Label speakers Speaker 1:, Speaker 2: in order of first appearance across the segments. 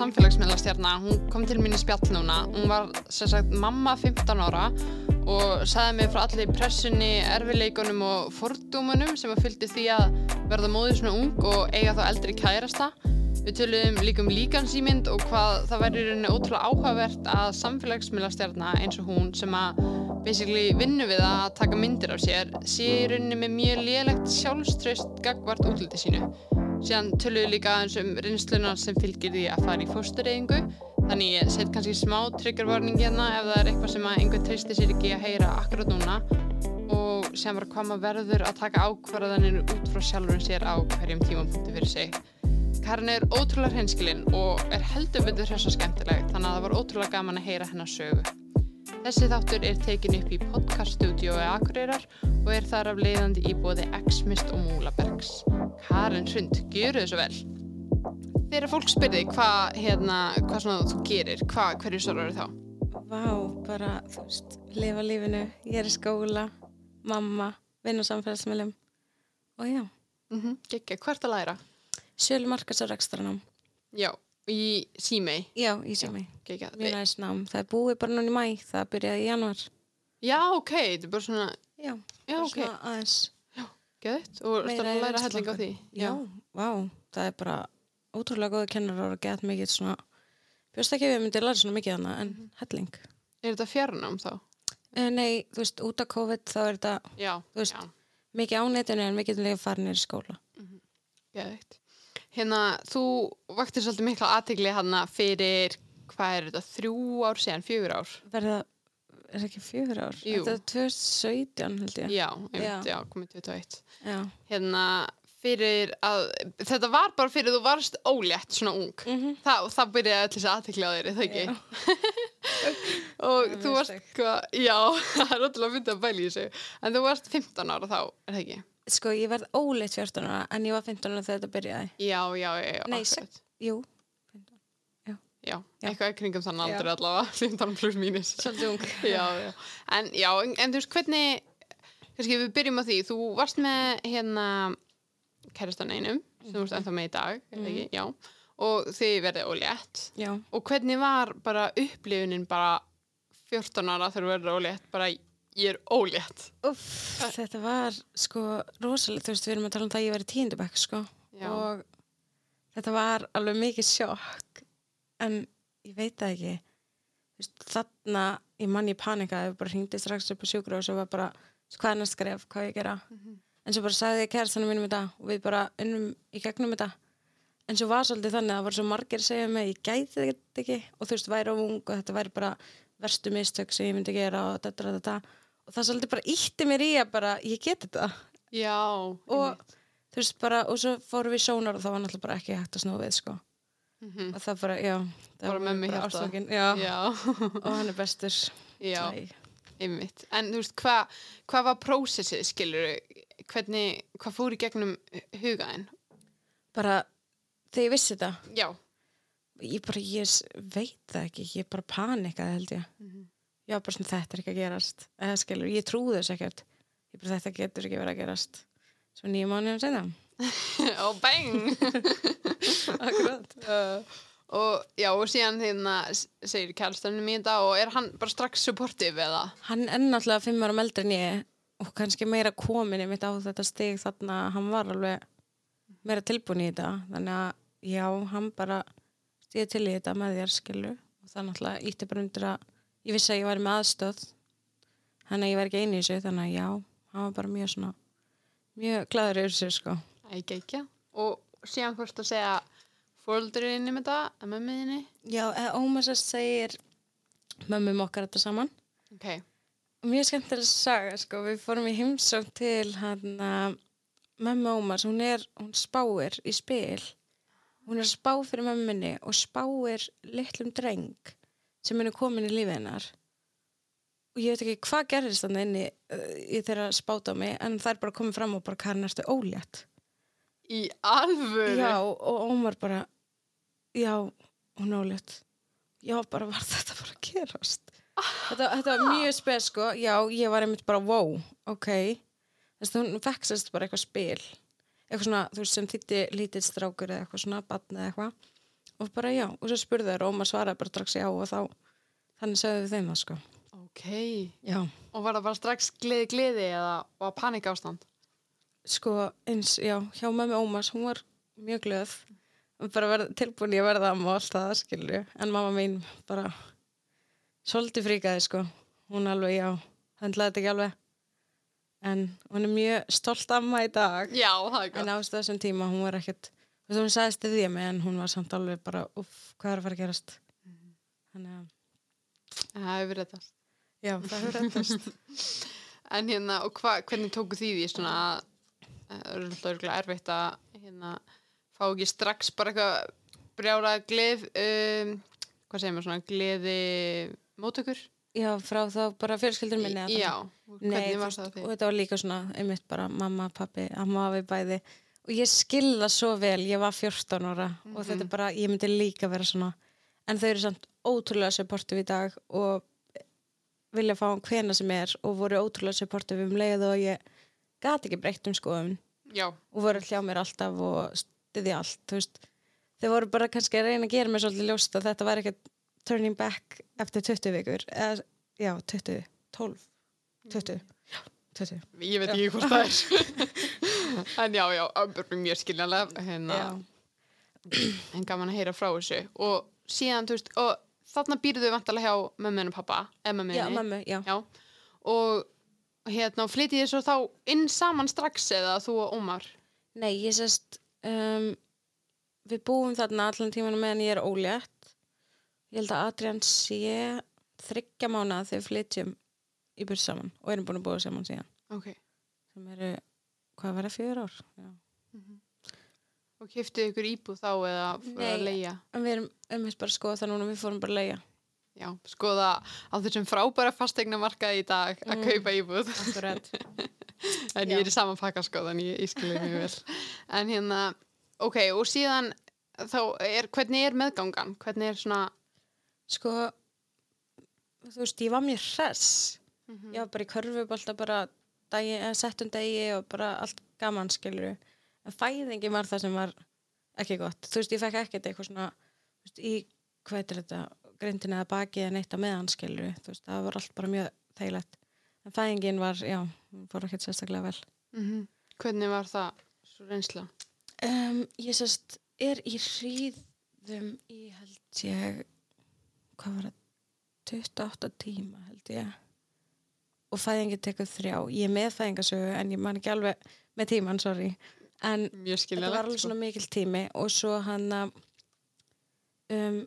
Speaker 1: samfélagsmiðlastjarna, hún kom til mín í spjall núna. Hún var sem sagt mamma 15 ára og sagði mig frá allir pressunni, erfileikunum og fordómanum sem að fylgdi því að verða móðið svona ung og eiga þá eldri kærasta. Við töluðum líka um líkansýmynd og hvað það væri rauninni ótrúlega áhugavert að samfélagsmiðlastjarna eins og hún sem að basically vinnu við að taka myndir af sér sé rauninni með mjög lélegt sjálfströst gagvart útliti sínu. Síðan töluðum við líka eins um reynsluna sem fylgir því að fara í fóstureyðingu þannig ég set kannski smá triggervarning hérna ef það er eitthvað sem að einhver tristir sér ekki að heyra akkurat núna og sem var hvað maður verður að taka ákvarðanir út frá sjálfurinn sér á hverjum tímapunkti fyrir sig. Karin er ótrúlega hreinskilinn og er heldur betur þess að skemmtileg þannig að það var ótrúlega gaman að heyra hennar sögu. Þessi þáttur er tekin upp í podcaststudiói Akureyrar og er þar af leiðandi í bóði X-Mist og Múlabergs. Karin Hrund, gjöru þessu vel. Þegar fólk spyrði hvað hérna, hva þú gerir, hva, hverju svarar þá?
Speaker 2: Vá, bara, þú veist, lifa lífinu, ég er í skóla, mamma, vinn á samfélagsmiðlum og já.
Speaker 1: Mm -hmm. Gekki, hvert að læra?
Speaker 2: Sjölu markas og rekstranám.
Speaker 1: Já, í símei?
Speaker 2: Já, í símei. Mjög næst nám. Það er búið bara núna í mæ, það byrjaði í januar.
Speaker 1: Já, ok, þetta er bara svona...
Speaker 2: Já,
Speaker 1: Já,
Speaker 2: bara
Speaker 1: ok.
Speaker 2: svona aðeins.
Speaker 1: Geðvitt, og
Speaker 2: Meira
Speaker 1: ertu að læra helling á því?
Speaker 2: Já, vá, það er bara ótrúlega góða kennarar og gett mikið svona Bjóst ekki að við myndið læra svona mikið hana en
Speaker 1: Mhm.
Speaker 2: helling
Speaker 1: Er þetta fjarnám þá?
Speaker 2: uh, Nei, þú veist, út af COVID þá er þetta
Speaker 1: Já,
Speaker 2: veist,
Speaker 1: já,
Speaker 2: mikið ánetinu en mikið líka farinir í skóla
Speaker 1: geðvitt. Hérna, þú vaktir svolítið mikla aðtegli hérna fyrir, hvað er þetta, þrjú ár síðan, fjögur ár?
Speaker 2: Verða, er ekki fjögur ár?
Speaker 1: Jú.
Speaker 2: Þetta er 2017 held ég
Speaker 1: Já, einmitt, já,
Speaker 2: Já.
Speaker 1: komið 21.
Speaker 2: Já,
Speaker 1: Hérna, fyrir að, þetta var bara fyrir þú varst ólétt svona ung.
Speaker 2: Mhm.
Speaker 1: Þa, og það byrjaði allir þessi aðtegli á þér, það ekki?
Speaker 2: Já.
Speaker 1: og
Speaker 2: Það
Speaker 1: þú varst, já, það er ótrúlega myndið að bæla í þessu. En þú varst 15 ára þá, er það ekki?
Speaker 2: Sko ég verð óleitt 14 ára en ég var 15 ára þegar þetta byrjaði
Speaker 1: Já, já, já, já.
Speaker 2: Nei, sex- Jú,
Speaker 1: Já,
Speaker 2: Já.
Speaker 1: eitthvað í kringum þann
Speaker 2: Já.
Speaker 1: aldrei allavega, 15 pluss mínus.
Speaker 2: svolítið ung
Speaker 1: já, já. En, já, en, þú veist, hvernig, kannski við byrjum á því, þú varst með hérna kærastan einum, sem þú varst ennþá með í dag, mm. ekki, já, og þið verðið ólétt.
Speaker 2: Já,
Speaker 1: Og hvernig var bara upplifunin bara 14 ára þegar þú verður ólétt, bara ég er ólétt.
Speaker 2: Uff, þetta var sko rosalega, þú veist, við erum að tala um það að ég var í tíundabæk sko.
Speaker 1: Já.
Speaker 2: og þetta var alveg mikið sjokk. En ég veit það ekki. Þarna ég mann ég panikaði, bara hringdi strax upp á sjúkur og svo var bara, hvað er næst skref, hvað ég gera? En svo bara sagði ég kærastanum mínum þetta og við bara unnum í gegnum þetta. En svo var svolítið þannig að það var svo margir að segja mig, ég gæti þetta ekki. Og þú veist, væri á ung og þetta væri bara verstu mistök sem ég myndi gera og þetta, þetta, þetta og það svolítið bara ítti mér í að bara, ég geti þetta
Speaker 1: Já,
Speaker 2: og þú veist bara, og svo fórum við sjónar og það var náttúrulega bara ekki hægt að snúa við sko
Speaker 1: Mhm.
Speaker 2: og það bara, já það
Speaker 1: Bara
Speaker 2: var bara Já, og hann er bestur
Speaker 1: já. Einmitt. En þú veist, hvað hva var prósessið, skilur hvernig, hvað fór í gegnum hugaðin?
Speaker 2: bara, þegar ég vissi þetta
Speaker 1: Já.
Speaker 2: ég bara, ég veit það ekki ég bara panikaði held ég
Speaker 1: Mhm.
Speaker 2: Já, bara svona þetta er ekki að gerast. Eða skilur, ég trúði þess ekkert. Ég bara, þetta getur ekki verið að gerast. Svo nýjum mánuðum senna
Speaker 1: og bang!
Speaker 2: akkurat.
Speaker 1: Uh, og já, og síðan hérna segir kærstanum í þetta og er hann bara strax supportive eða?
Speaker 2: hann er náttúrulega fimm ára eldri en ég og kannski meira komin mitt á þetta stig þarna hann var alveg meira tilbúin í þetta. Þannig að já, hann bara stíði til í þetta með þér skilu og það náttúrulega ítti bara undir að ég vissi að ég væri með aðstöð þannig að ég var ekki einu í þessu þannig að já, hann var bara mjög svona mjög glæður yfir sér sko
Speaker 1: Ekki ekki. Og síðan fórst að segja fóruldurinn með þetta, að mömmuðinni?
Speaker 2: Já, Ómar sér segir mömmum okkar þetta saman
Speaker 1: Ok.
Speaker 2: Mjög skemmtileg saga, sko. Við fórum í heimsókn til hann að mömmu Ómars, hún er, hún spáir í spil. Hún er spá fyrir mömmunni og spáir litlum dreng sem henni komin í lífið hennar. Og ég veit ekki hvað gerðist þannig inni uh, í þeirra spáta á mig, en það er bara komið fram og bara Karin ertu ólétt.
Speaker 1: Í alvöru?
Speaker 2: Já, og Ómar bara, já, hún er ólétt. Já, bara var þetta bara að gerast. Þetta, þetta var mjög spes, sko. Já, ég var einmitt bara, wow, ok. Þess að hún sérst bara eitthvað spil. Eitthvað svona, þú veist, sem þýtti lítill strákur eða eitthvað svona, batn eða eitthvað. Og bara já, og svo spurði þær og maður svaraði bara strax já og þá þannig sögðu við þeim það sko.
Speaker 1: Ok.
Speaker 2: já,
Speaker 1: Og var það bara strax gleði gleði eða var panik ástand?
Speaker 2: sko eins, já, hjá mömmu Ómars hún var mjög glöð. Bara verð, tilbúin ég að verða amma og allt það skilju, en mamma mín bara svolítið fríkaði sko. Hún alveg, já, höndlaði þetta ekki alveg. En hún er mjög stolt amma í dag.
Speaker 1: Já, það er
Speaker 2: en á þessum tíma hún var ekkert þú veist, hún sagðist þið ég mig en hún var samt alveg bara, uff, hvað er að fara að gerast þannig að,
Speaker 1: Það hefur þetta.
Speaker 2: já, það hefur reddast
Speaker 1: En hérna, og hva, hvernig tóku því því svona að það er alltaf erfitt að hérna, fá ekki strax bara eitthvað brjála gleð, um, hvað segir maður svona, gleði mótökur?
Speaker 2: já, frá þá bara fjölskyldur minni
Speaker 1: Já, og
Speaker 2: Nei,
Speaker 1: hvernig
Speaker 2: þú
Speaker 1: var það
Speaker 2: og
Speaker 1: því?
Speaker 2: þetta var líka svona einmitt bara mamma, pappi, amma, afi bæði og ég skilða svo vel, ég var 14 ára og þetta er bara, ég myndi líka vera svona en þau eru samt ótrúlega supportive í dag og vilja fá hann hvena sem er og voru ótrúlega supportive um leið og ég gat ekki breytt um skoðum
Speaker 1: Já,
Speaker 2: og voru hjá mér alltaf og styði allt, þú veist. Þau voru bara kannski að reyna að gera mér svolítið ljóst að þetta var ekkert turning back eftir 20 vikur eða, já, 20, 12 20, já, 20
Speaker 1: ég veit ekki hvort það er. en já, já, mjög skiljanlega, hérna, en gaman að heyra frá þessu. Og síðan, þú veist, og þarna býrðu vantarlega hjá mömmun og pappa, mömmunni.
Speaker 2: já, mömmu, já,
Speaker 1: Já, og hérna, og flytið þið svo þá inn saman strax eða þú og Ómar?
Speaker 2: nei, ég sést um, við búum þarna allan tímanum meðan ég er ólétt ég held að Adrian sé þryggja mánuða þegar við flytjum í burt saman og erum búin að búa saman síðan
Speaker 1: Ok.
Speaker 2: sem eru, hvað var það, fjör ár já.
Speaker 1: Og kiptið ykkur íbúð þá eða fyrir að
Speaker 2: Nei.
Speaker 1: leia?
Speaker 2: en við erum um bara að skoða það núna við fórum bara að leia
Speaker 1: Já, skoða á þessum frábæra fastegna markaði í dag að
Speaker 2: Mm.
Speaker 1: kaupa íbúð.
Speaker 2: akkurat
Speaker 1: En
Speaker 2: Já.
Speaker 1: ég er í sama pakka sko, þannig ég, ég skilja mjög vel. En hérna, ok, og síðan þá er, hvernig er meðgangan? Hvernig er svona,
Speaker 2: sko þú veist, ég var mjög hress
Speaker 1: Mhm.
Speaker 2: ég var bara í körfubólta bara dagi, settum degi og bara allt gaman skilur en fæðingi var það sem var ekki gott, þú veist, ég fekk ekkert eitthvað svona, veist, í hvað er þetta, grindin eða baki eða neitt á meðan skilur, þú veist, það var allt bara mjög þægilegt, en fæðingin var já, fór ekkert sérstaklega vel.
Speaker 1: Mm hvernig var það svo reynsla?
Speaker 2: um, ég sérst er í hríðum í held ég hvað var það 28 tíma held ég og fæðingi tekur þrjá. Ég er með fæðingasögu en ég man ekki alveg með tíman, sorry. En þetta var alveg svona mikil tími og svo hann að um,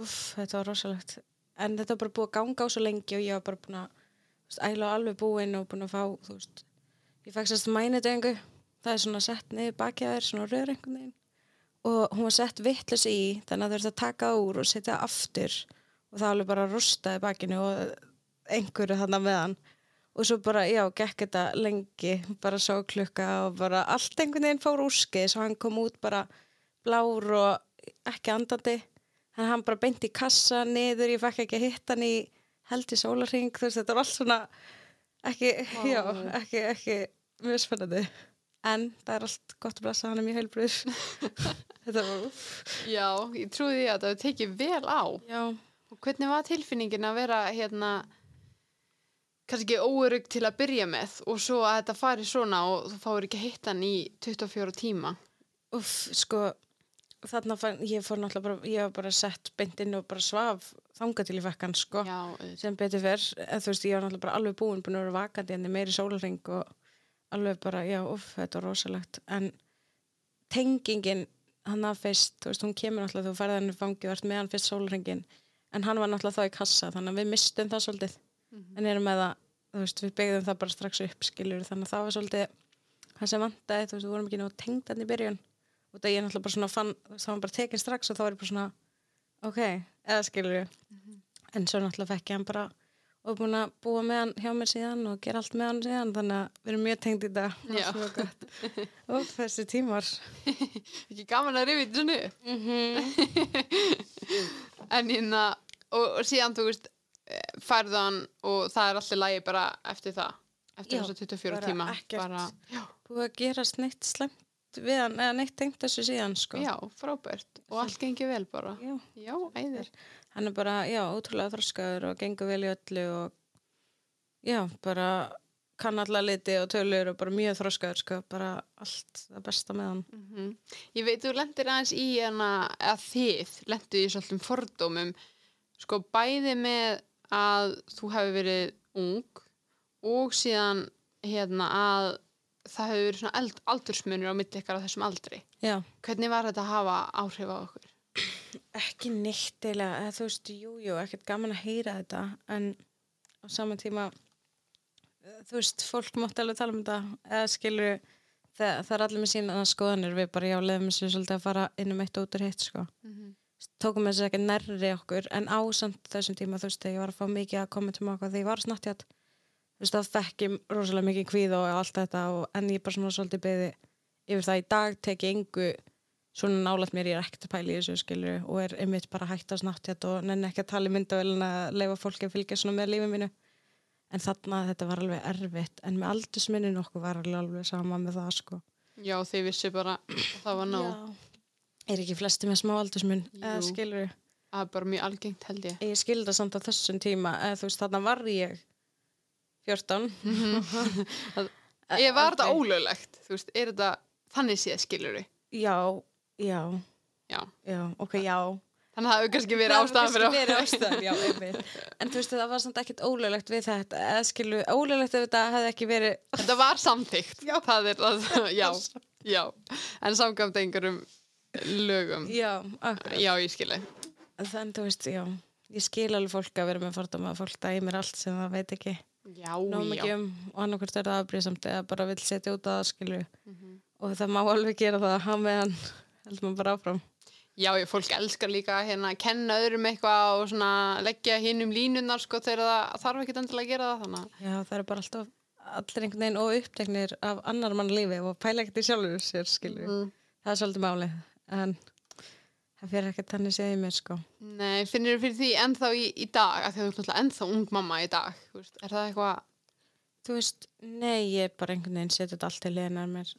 Speaker 2: uff, þetta var rosalegt. En þetta var bara búið að ganga á svo lengi og ég var bara búin að veist, æla alveg búin og búin að fá þú veist, ég fekk sérst mænudöngu. Það er svona sett niður bakið að þér svona rör einhvern veginn. Og hún var sett vittlus í þannig að þú ert að taka það úr og setja það aftur. Og það alveg bara rústaði bakinu og einhverju þannig meðan og svo bara, já, gekk þetta lengi bara svo klukka og bara allt einhvern veginn fór úrskið svo hann kom út bara blár og ekki andandi. En hann bara beint í kassa niður, ég fekk ekki að hitta hann í held í sólarring, þú veist, þetta var allt svona ekki,
Speaker 1: Vá.
Speaker 2: já, ekki, ekki mjög spennandi. En það er allt gott að blessa hann er mjög heilbröð þetta var,
Speaker 1: Já, ég trúi því að það tekið vel á.
Speaker 2: já,
Speaker 1: Og hvernig var tilfinningin að vera hérna kannski ekki óörug til að byrja með og svo að þetta fari svona og þú fáir ekki að hitta hann í 24 tíma.
Speaker 2: uff, sko þarna fann, ég fór náttúrulega bara ég var bara sett beint inn og bara svaf þanga til ég fekk hann, sko
Speaker 1: Já,
Speaker 2: sem betur fyrr, þú veist, ég var náttúrulega bara alveg búin, búin að vera vakandi en meiri sólarring og alveg bara, já, uff, þetta var rosalegt. En tengingin hann að fyrst, þú veist, hún kemur náttúrulega þú færði hann í fangi og ert með hann fyrst sólarringin en hann var náttúrulega þá í kassa þannig að við mistum það svolítið en erum með það, þú veist, við byggðum það bara strax upp skiljur, þannig að það var svolítið það sem vantaði, þú veist, við vorum ekki nú tengd hann í byrjun. Og það ég náttúrulega bara svona fann það var bara tekin strax og þá var ég bara svona ok, eða skiljur en svo náttúrulega fekk ég hann bara og búin að búa með hann hjá mér síðan og gera allt með hann síðan þannig að við erum mjög tengd í
Speaker 1: Já.
Speaker 2: og þessi tímar.
Speaker 1: Ekki gaman að rifið þetta svona
Speaker 2: mm -hmm.
Speaker 1: En hérna, og, og síðan þú veist, færðu hann og það er alltaf lægi bara eftir það. Eftir þess að 24
Speaker 2: bara
Speaker 1: tíma.
Speaker 2: ekkert.
Speaker 1: Bara, já,
Speaker 2: búið að gera sneitt slemt við hann eða neitt tengt þessu síðan sko.
Speaker 1: Já, frábært. Og allt gengið vel bara.
Speaker 2: Já.
Speaker 1: Já, æðir.
Speaker 2: Hann er bara, já, ótrúlega þroskaður og gengur vel í öllu og já, bara kann alla liti og tölur og bara mjög þroskaður sko, bara allt það besta með hann.
Speaker 1: Mm Ég veit, þú lendir aðeins í hana, að þið lendur í svolítum fordómum, sko bæði með að þú hefur verið ung og síðan hérna að það hefur verið svona eld, aldursmunur á milli ykkar á þessum aldri.
Speaker 2: Já.
Speaker 1: Hvernig var þetta að hafa áhrif á okkur?
Speaker 2: Ekki neitt eða þú veist, jú, jú, ekkert gaman að heyra þetta, en á sama tíma, þú veist, fólk mátti alveg tala um þetta, eða skilur, það, það er allir með sína skoðanir, við bara, já, leðum þessu svolítið að fara inn um eitt út úr hitt, sko.
Speaker 1: Mm -hmm.
Speaker 2: Tókum þessu ekki nærri okkur, en á samt þessum tíma, þú veist, þegar ég var að fá mikið að koma til maka, þegar ég var snattjátt, þú veist, þá fekk ég rosalega mikið kvíð og allt þetta, og, en ég bara svona svolítið beði yfir það. Í dag tek ég engu svona nálægt mér, ég er ekkert að pæla í þessu skilur og er einmitt bara hægt að snattjátt og nenni ekki að tala í myndavölin að leifa fólki að fylgja svona með lífið mínu. En þarna þetta var alveg erfitt en með aldursminnin okkur var alveg, alveg sama með það sko.
Speaker 1: Já,
Speaker 2: er ekki flesti með smá aldursminn eða skilur
Speaker 1: Það er bara mjög algengt held ég.
Speaker 2: ég skilda samt á þessum tíma eða þú veist þarna var ég 14
Speaker 1: Ég var þetta ólöglegt, þú veist, er þetta þannig séð skilur
Speaker 2: já, já,
Speaker 1: Já.
Speaker 2: já, ok, já
Speaker 1: Þannig að það hefur kannski verið
Speaker 2: Það hefur
Speaker 1: ástæðan fyrir
Speaker 2: kannski verið ástæðan, já, einmitt. En þú veist, það var samt ekkert ólöglegt við þetta, eða skilu, ólöglegt ef þetta hefði ekki verið,
Speaker 1: Þetta var samþykkt. Já. Það er það, já, já. En samkvæmt einhverjum lögum.
Speaker 2: já.
Speaker 1: Já, ég skilji.
Speaker 2: Þannig, þú veist, já, ég skil alveg fólk að vera með fordóma, fólk dæmir allt sem það veit ekki,
Speaker 1: Já, já.
Speaker 2: um, og annarkvært er það afbríðsamt eða bara vill setja út að það, skilu,
Speaker 1: Mhm.
Speaker 2: og það má alveg gera það, hann meðan, heldur maður bara áfram.
Speaker 1: Já, ég, fólk elskar líka hérna að kenna öðrum eitthvað og svona leggja hinn um línunar sko þegar það þarf ekki endilega að gera það þannig. að-
Speaker 2: Já, það er bara alltaf allir einhvern veginn og uppteknir af annar mann lífi og pæla ekkert í sjálfur sér, skilu.
Speaker 1: Mm.
Speaker 2: Það er svolítið málið, en það fyrir ekkert þannig í mér, sko.
Speaker 1: Nei, finnir þú fyrir því ennþá í, í dag að að þú náttúrulega ennþá ung mamma í dag, veist, er það eitthvað,
Speaker 2: Þú veist, nei, ég bara einhvern veginn þetta allt til liðnar mér.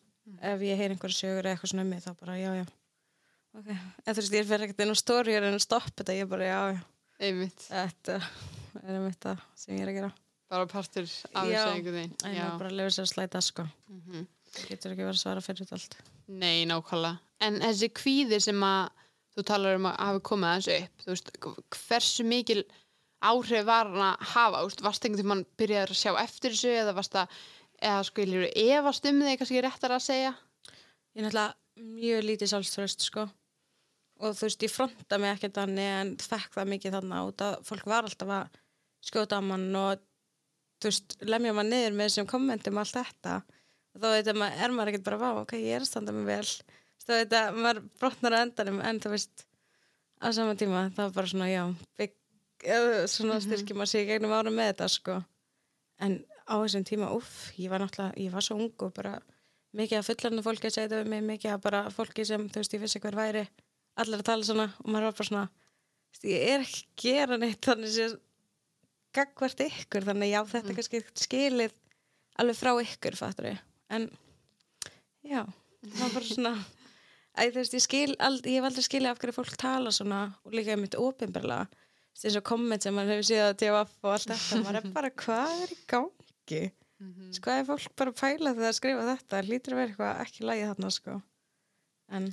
Speaker 2: Ef ég heyr einhverja sögur eða eitthvað svona um mig, þá bara, já, já. Ok, en þú veist, ég fer ekkert inn á stóri en að stoppa þetta, ég bara, já, já.
Speaker 1: einmitt,
Speaker 2: Þetta er um þetta sem ég er að gera.
Speaker 1: bara partur af þessu einhvern veginn.
Speaker 2: En
Speaker 1: Já.
Speaker 2: það bara lefur sér að slæta, sko.
Speaker 1: Mhm.
Speaker 2: Það getur ekki verið að svara fyrir þetta allt.
Speaker 1: Nei, nákvæmlega. En þessi kvíði sem að þú talar um að hafa komið aðeins upp, veist, hversu mikil áhrif var hann að hafa, varst einhvern tímann byrjaður að sjá eftir þessu eða varst að, eða skiljur, efast um þig, kannski réttar að segja?
Speaker 2: Ég er náttúrulega mjög lítið sjálfströst, sko. Og þú veist, ég fronta mig ekkert þannig en fekk það mikið þannig út að fólk var alltaf að skjóta á mann og þú veist, lemja mann niður með þessum kommentum og allt þetta. Og þá veit að maður, er maður ekkert bara, ok, ég er að standa mig vel. Þú veit að maður brotnar að endanum en þú veist, á sama tíma, það var bara svona, já, bygg, svona styrkjum að sé gegnum ára með þetta, sko. En á þessum tíma, uff, ég var náttúrulega, ég var svo ung og bara mikið af fullarnu fólki að segja þetta við mig, mikið af bara fólki sem, þú veist, ég vissi hver væri, allir að tala svona og maður var bara svona, veist, ég er ekki að gera neitt þannig sem gagvart ykkur, þannig já, þetta er kannski skilið alveg frá ykkur, fattur ég, en já, það var bara svona, Þú veist, ég skil, ald, ég hef aldrei skilið af hverju fólk tala svona og líka um þetta veist, eins og komment sem maður hefur séð að TVF og allt þetta, maður er bara, hvað er í gangi?
Speaker 1: Mhm.
Speaker 2: Sko, hvað er fólk bara að pæla þegar að skrifa þetta? Lítur að vera eitthvað ekki lægi þarna, sko. En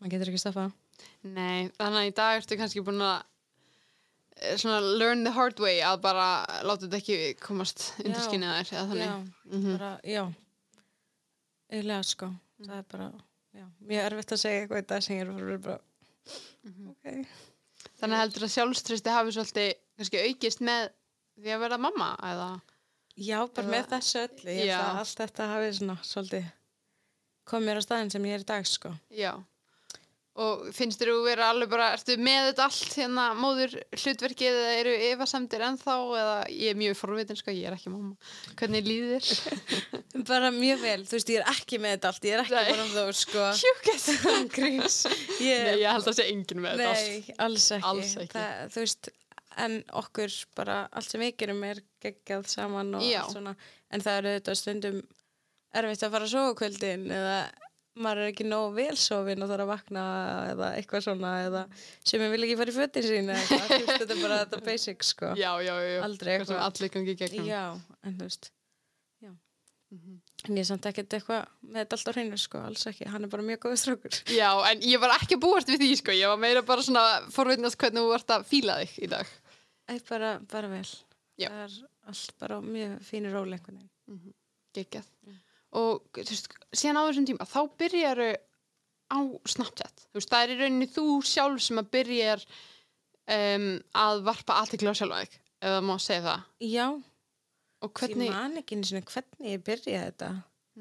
Speaker 2: maður getur ekki stafað.
Speaker 1: Nei, þannig að í dag ertu kannski búin að eh, svona learn the hard way að bara láta þetta ekki komast undir skinnið þær.
Speaker 2: Já,
Speaker 1: Mhm.
Speaker 2: bara, já. Eða, sko. Það er bara, já, mjög erfitt að segja eitthvað í dag sem ég er bara, bara
Speaker 1: Mhm.
Speaker 2: ok.
Speaker 1: Þannig heldur að sjálfströsti hafi svolítið kannski aukist með því að vera mamma eða?
Speaker 2: Já, bara
Speaker 1: Eða-
Speaker 2: með þessu öllu. Ég held að allt þetta hafi svona svolítið komið mér á staðin sem ég er í dag, sko.
Speaker 1: Já. Og finnst þér þú vera alveg bara, ertu með þetta allt hérna móður hlutverkið eða eru efasemdir ennþá eða ég er mjög forvitin sko, ég er ekki mamma. Hvernig líður þér?
Speaker 2: Bara mjög vel, þú veist, ég er ekki með þetta allt, ég er ekki
Speaker 1: Nei.
Speaker 2: bara þú, sko. Ég,
Speaker 1: Nei, ég held að sé enginn með þetta allt.
Speaker 2: Nei, alls ekki.
Speaker 1: Alls ekki.
Speaker 2: Það, þú veist, en okkur bara, allt sem við gerum er geggjað saman. En það eru þetta stundum erfitt að fara að á kvöldin eða maður er ekki nóg velsofin og þarf að vakna eða eitthvað svona eða sem ég vil ekki fara í fötin sín eða eitthvað, þú veist, þetta er bara þetta basic sko
Speaker 1: Já, já, já.
Speaker 2: Aldrei
Speaker 1: Eitthvað
Speaker 2: eitthvað.
Speaker 1: allir gangi í gegnum.
Speaker 2: Já, en þú veist já.
Speaker 1: Mhm.
Speaker 2: en ég er samt ekkert eitthvað með þetta allt á hreinu sko, alls ekki, hann er bara mjög góður strákur
Speaker 1: Já, en ég var ekki búast við því, sko. Ég var meira bara svona forveitnast hvernig þú vart að fíla þig í dag.
Speaker 2: Æ, bara, bara vel
Speaker 1: Já.
Speaker 2: það er allt bara mjög fínir
Speaker 1: Gekjað. Og, þú veist, síðan á þessum tíma, þá byrjaru á Snapchat. Þú veist, það er í rauninni þú sjálf sem að byrjar um, að varpa aðtekla á sjálfa þig, ef það má segja það.
Speaker 2: Já,
Speaker 1: Og
Speaker 2: hvernig? ég man ekki einu sinni hvernig ég byrjaði þetta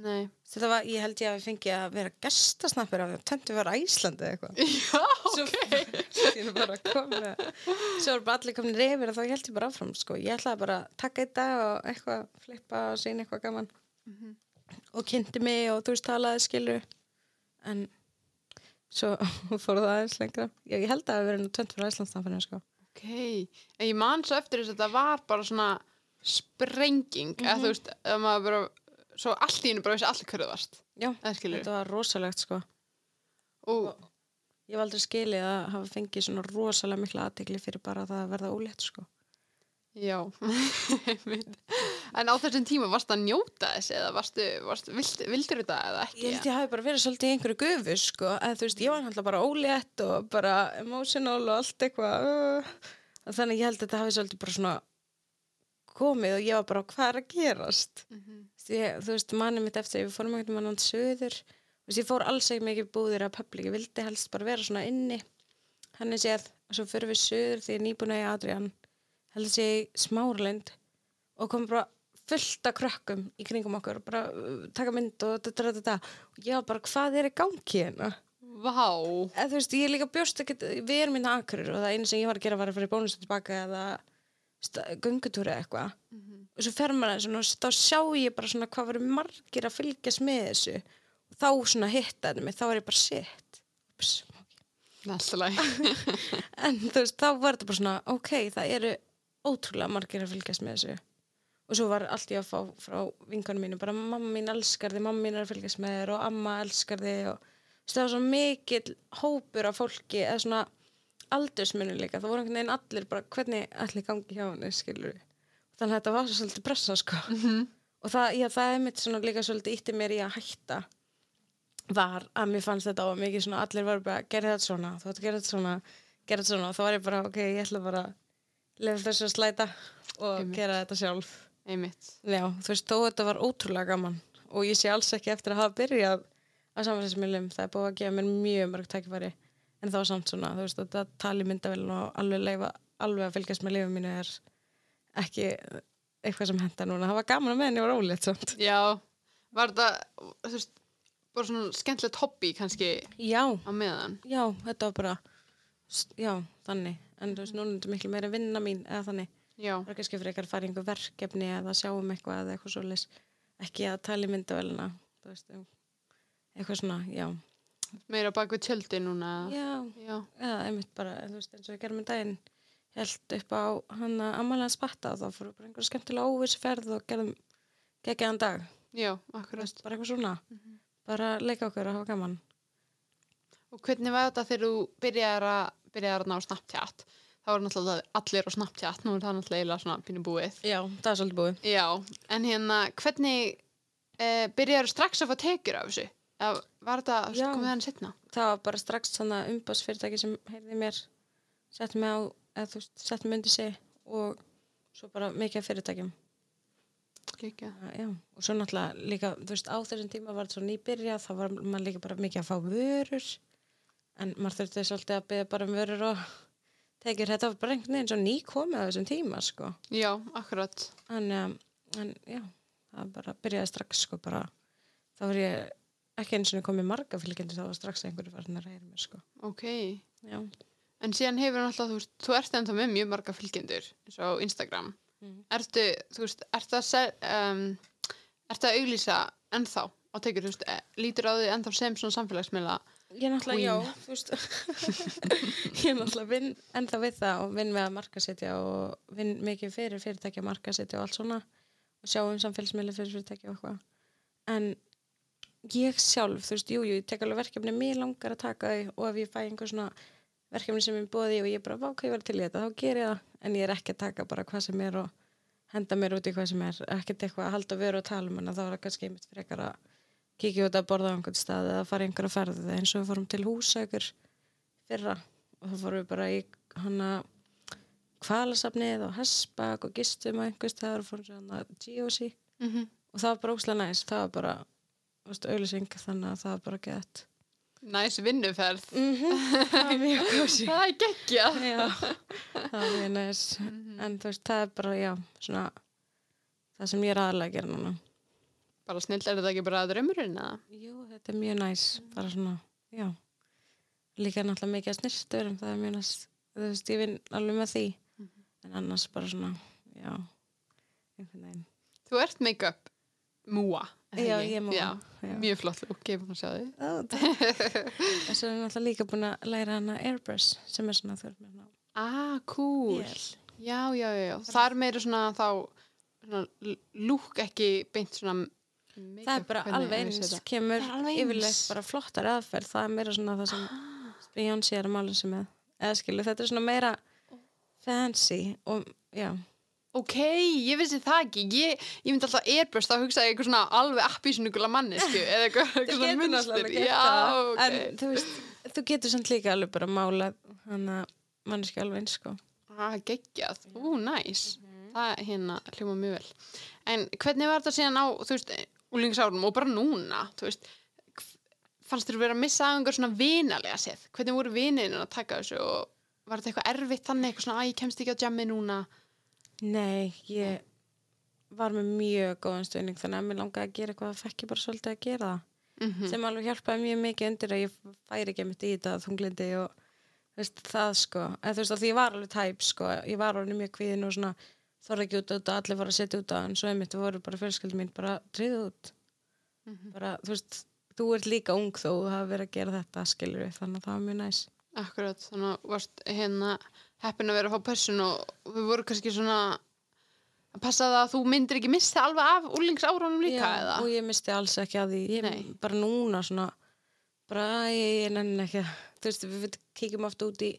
Speaker 1: Nei.
Speaker 2: þetta var, ég held ég að við fengi að vera gestasnappir af töntu var Æslandi eða eitthvað
Speaker 1: Já,
Speaker 2: Svo ég er bara koma Svo er bara allir komin reyfir og þá held ég bara áfram sko. Ég ætlaði bara að taka þetta og eitthvað flippa og sína eitthvað gaman og kynnti mig og þú veist talaði skilu en svo fór það aðeins lengra. Ég held að það hafi verið nú tönt fyrir Æslandsnafnir sko.
Speaker 1: Ok, en ég man svo eftir þess að þetta var bara svona sprenging, eða þú veist, að maður bara, svo allt í hennu bara vissi allir hverju það varst,
Speaker 2: Já,
Speaker 1: skilur
Speaker 2: þetta var rosalegt sko.
Speaker 1: og
Speaker 2: Ég hef aldrei skilið að hafa fengið svona rosalega mikla aðtegli fyrir bara það að verða ólétt sko.
Speaker 1: Já en á þessum tíma varst að njóta þess eða varstu, varstu vild, vildur þetta eða ekki?
Speaker 2: Ég held ég hafi bara verið svolítið í einhverju gufu sko, en þú veist, ég var náttúrulega bara ólétt og bara emotional og allt eitthvað uh, þannig ég held að þetta hafi svolítið bara svona komið og ég var bara hvað er að gerast. Þú veist, ég, þú veist, manni mitt eftir við fórum einhvern veginn á söður þú veist, ég fór alls ekki mikið búðir að public ég vildi helst bara vera svona inni. Hann er séð, og svo fyrir við söður því ég er nýbúin að ég Adrian heldur sé í smáralind og kom bara fullt af krökkum í kringum okkur og bara uh, taka mynd og þetta, þetta, þetta og ég var bara, hvað er í gangi hérna?
Speaker 1: Vá,
Speaker 2: Eða, þú veist, ég líka bjóst ekkert, við erum minna akkurir og það einu sem ég var að gera var að fara í bónus og tilbaka eða göngutúri eða eitthvað. Og svo fer maður eins og þá sjá ég bara svona hvað varum margir að fylgjast með þessu. Og þá svona hittaði mig, þá var ég bara shit. Ups,
Speaker 1: alltaf læg
Speaker 2: en þú veist, þá var þetta bara svona ok, það eru ótrúlega margir að fylgjast með þessu. Og svo var allt ég að fá frá vinkanum mínu bara mamma mín elskar þig, mamma mín er að fylgjast með þér og amma elskar þig. Og það var svo mikill hópur af fólki eða svona aldursmunni líka. Það voru einhvern veginn allir bara hvernig allir gangi hjá henni skilur þannig að þetta var svo svolítið pressa sko. Og það, já, það er mitt svona líka svolítið ítti mér í að hætta var að mér fannst þetta á að mikið svona allir var bara, gerði þetta svona, þú ætti að gera þetta svona gera þetta svona. Og þá var ég bara, ok, ég ætla bara lefa þessu að slæta og
Speaker 1: Einmitt.
Speaker 2: gera þetta sjálf.
Speaker 1: Einmitt,
Speaker 2: já, þú veist, þó þetta var ótrúlega gaman og ég sé alls ekki eftir að hafa byrjað að samfélagsmiðlum, það er búið að gefa mér mjög mörg tækifæri, en var samt svona þú veist, þetta tali myndavelin og alveg leifa alveg að fylgjast með lifum mínu er ekki eitthvað sem henda núna, það var gaman að með henni og rólið samt.
Speaker 1: já Var þetta, þú veist, bara svona skemmtilegt hobby kannski
Speaker 2: Já,
Speaker 1: á meðan?
Speaker 2: Já, þetta var bara já, þannig, en þú veist, núna er þetta miklu meira vinna mín eða þannig.
Speaker 1: Já,
Speaker 2: Það er kannski fyrir eitthvað að fara í einhver verkefni eða sjá um eitthvað eða eitthvað svo ekki að tala í myndavælina þú veist, um, eitthvað svona, já.
Speaker 1: Meira bak við tjöldi núna
Speaker 2: já,
Speaker 1: Já,
Speaker 2: eða einmitt bara, þú veist, eins og við gerum í daginn held upp á hann að ammalega spatta og þá við bara einhver skemmtilega óvisferð og gerðum geggjaðan dag.
Speaker 1: Já, akkurat.
Speaker 2: Bara eitthvað svona. Bara leika okkur að hafa gaman.
Speaker 1: Og hvernig var þetta þegar þú byrjaðir að byrjaðir að ná Snapchat. Þá voru náttúrulega allir á Snapchat nú er það náttúrulega svona pínu búið.
Speaker 2: Já, það er svolítið búið.
Speaker 1: Já, en hérna hvernig eh, byrjaðir strax að fá tekjur af þessu? Eða var þetta komið hann setna
Speaker 2: það var bara strax svona umbásfyrirtæki sem heyrði mér setti mig á, eða þú veist, setti mig undir sig og svo bara mikið fyrirtækjum.
Speaker 1: Kekja.
Speaker 2: já, og svo náttúrulega líka, þú veist, á þessum tíma var þetta svo nýbyrja, þá var maður líka bara mikið að fá vörur en maður þurfti svolítið að byggja bara um vörur og tekjur, þetta var bara einhvern veginn svo nýkomið á þessum tíma, sko.
Speaker 1: Já, akkurat.
Speaker 2: En, um, en já, það bara byrjaði strax, sko, bara. Þá var ég ekki eins og komið marga fylgjendur, þá var strax einhverju farin að reyna mér, sko.
Speaker 1: Ok,
Speaker 2: já,
Speaker 1: en síðan hefur náttúrulega þú, veist, þú ert ennþá með mjög marga fylgjendur eins og Instagram.
Speaker 2: Mhm.
Speaker 1: Ertu, þú veist, ertu að um, ertu að auglýsa ennþá á tekjur, þú veist, eh, lítur á því ennþá sem svona samfélagsmiðla
Speaker 2: Ég náttúrulega,
Speaker 1: Queen.
Speaker 2: já, þú veist. Ég náttúrulega vinn ennþá við það og vinn við að markasetja og vinn mikið fyrir fyrirtæki að markasetja og allt svona og sjá um samfélagsmiðli fyrir fyrirtæki og eitthvað. En ég sjálf, þú veist, jú, jú, ég tek alveg verkefni mér langar að taka þau og ef ég fæ einhver svona verkefni sem ég bóði og ég bara, vá, hvað ég var til þetta, þá ger ég það. En ég er ekki að taka bara hvað sem er og henda mér út í hvað sem er, ekkert eitthvað að halda veru og tala um en þá er það kannski einmitt frekar að kíkja út að borða á einhvern stað eða fara einhverja ferði eins og við fórum til húsaukur fyrra og þá fórum við bara í hana kvalasafnið og hessbak og gistum á einhvers staðar og fórum hana GOC
Speaker 1: Mhm.
Speaker 2: og það var bara óslega næst, það var bara auðlýsing þannig að það var bara gett.
Speaker 1: Næs vinnuferð.
Speaker 2: það var mjög kósi
Speaker 1: Það er geggjað.
Speaker 2: já, það var mjög næst en þú veist, það er bara, já, svona það sem ég er aðalega að gera núna
Speaker 1: Bara snill, er þetta ekki bara draumurinn eða?
Speaker 2: jú, þetta er mjög næs, bara svona já, líka náttúrulega mikið að snirtur en það er mjög næst þú veist, ég vinn alveg með því en annars bara svona, já einhvern veginn
Speaker 1: Þú ert make-up múa.
Speaker 2: Já, ég er múa,
Speaker 1: Já,
Speaker 2: já.
Speaker 1: Mjög flott lúk, ég er búin að sjá því.
Speaker 2: En svo er ég náttúrulega líka búin að læra hana airbrush sem er svona með svona
Speaker 1: Ah, cool.
Speaker 2: Vél.
Speaker 1: Já, já, já, já. Það er meira svona þá svona, lúk ekki beint svona
Speaker 2: það er bara alveg eins kemur
Speaker 1: er
Speaker 2: yfirleitt bara flottar aðferð það er meira svona það sem Beyoncé er að mála sig með eða skilu, þetta er svona meira fancy og já,
Speaker 1: Ok, ég vissi það ekki. Ég, ég myndi alltaf þá hugsaði ég eitthvað svona alveg appísnugula mannesku eða eitthvað, eitthvað svona munstur. Já, ok.
Speaker 2: en þú veist, þú getur samt líka alveg bara að mála hann að manneski alveg eins sko
Speaker 1: Ah, geggjað. Ú, næs. Það hérna hljóma mjög vel. En hvernig var þetta síðan á, þú veist, úlingsárum og bara núna, veist, fannst þér vera að missa einhver svona vinalega séð? Hvernig voru vininu að taka þessu og var þetta eitthvað erfitt þannig, eitthvað svona, að ég kemst ekki á jammi núna?
Speaker 2: nei, ég var með mjög góðan stöðning þannig að mér langaði að gera eitthvað fekk ég bara svolítið að gera það
Speaker 1: Mm
Speaker 2: sem alveg hjálpaði mjög mikið undir að ég færi ekki mitt í þetta þunglindi og veist, það sko en þú veist að því ég var alveg tæp sko ég var alveg mjög kvíðin og svona þorði ekki út á þetta allir var að setja út á en svo einmitt voru bara fjölskyldum mín bara tríðu út bara þú veist þú ert líka ung þó þú hafa verið að gera þetta skilur við þannig að það var mjög næs
Speaker 1: Akkurat, þannig að varst hérna heppin að vera að fá person og við vorum kannski svona að passa það að þú myndir ekki missa alveg af úlingsárunum líka eða?
Speaker 2: og ég misti alls ekki að því ég
Speaker 1: Nei.
Speaker 2: bara núna svona bara æ, ég nenni ekki þú veist við við kíkjum oft út í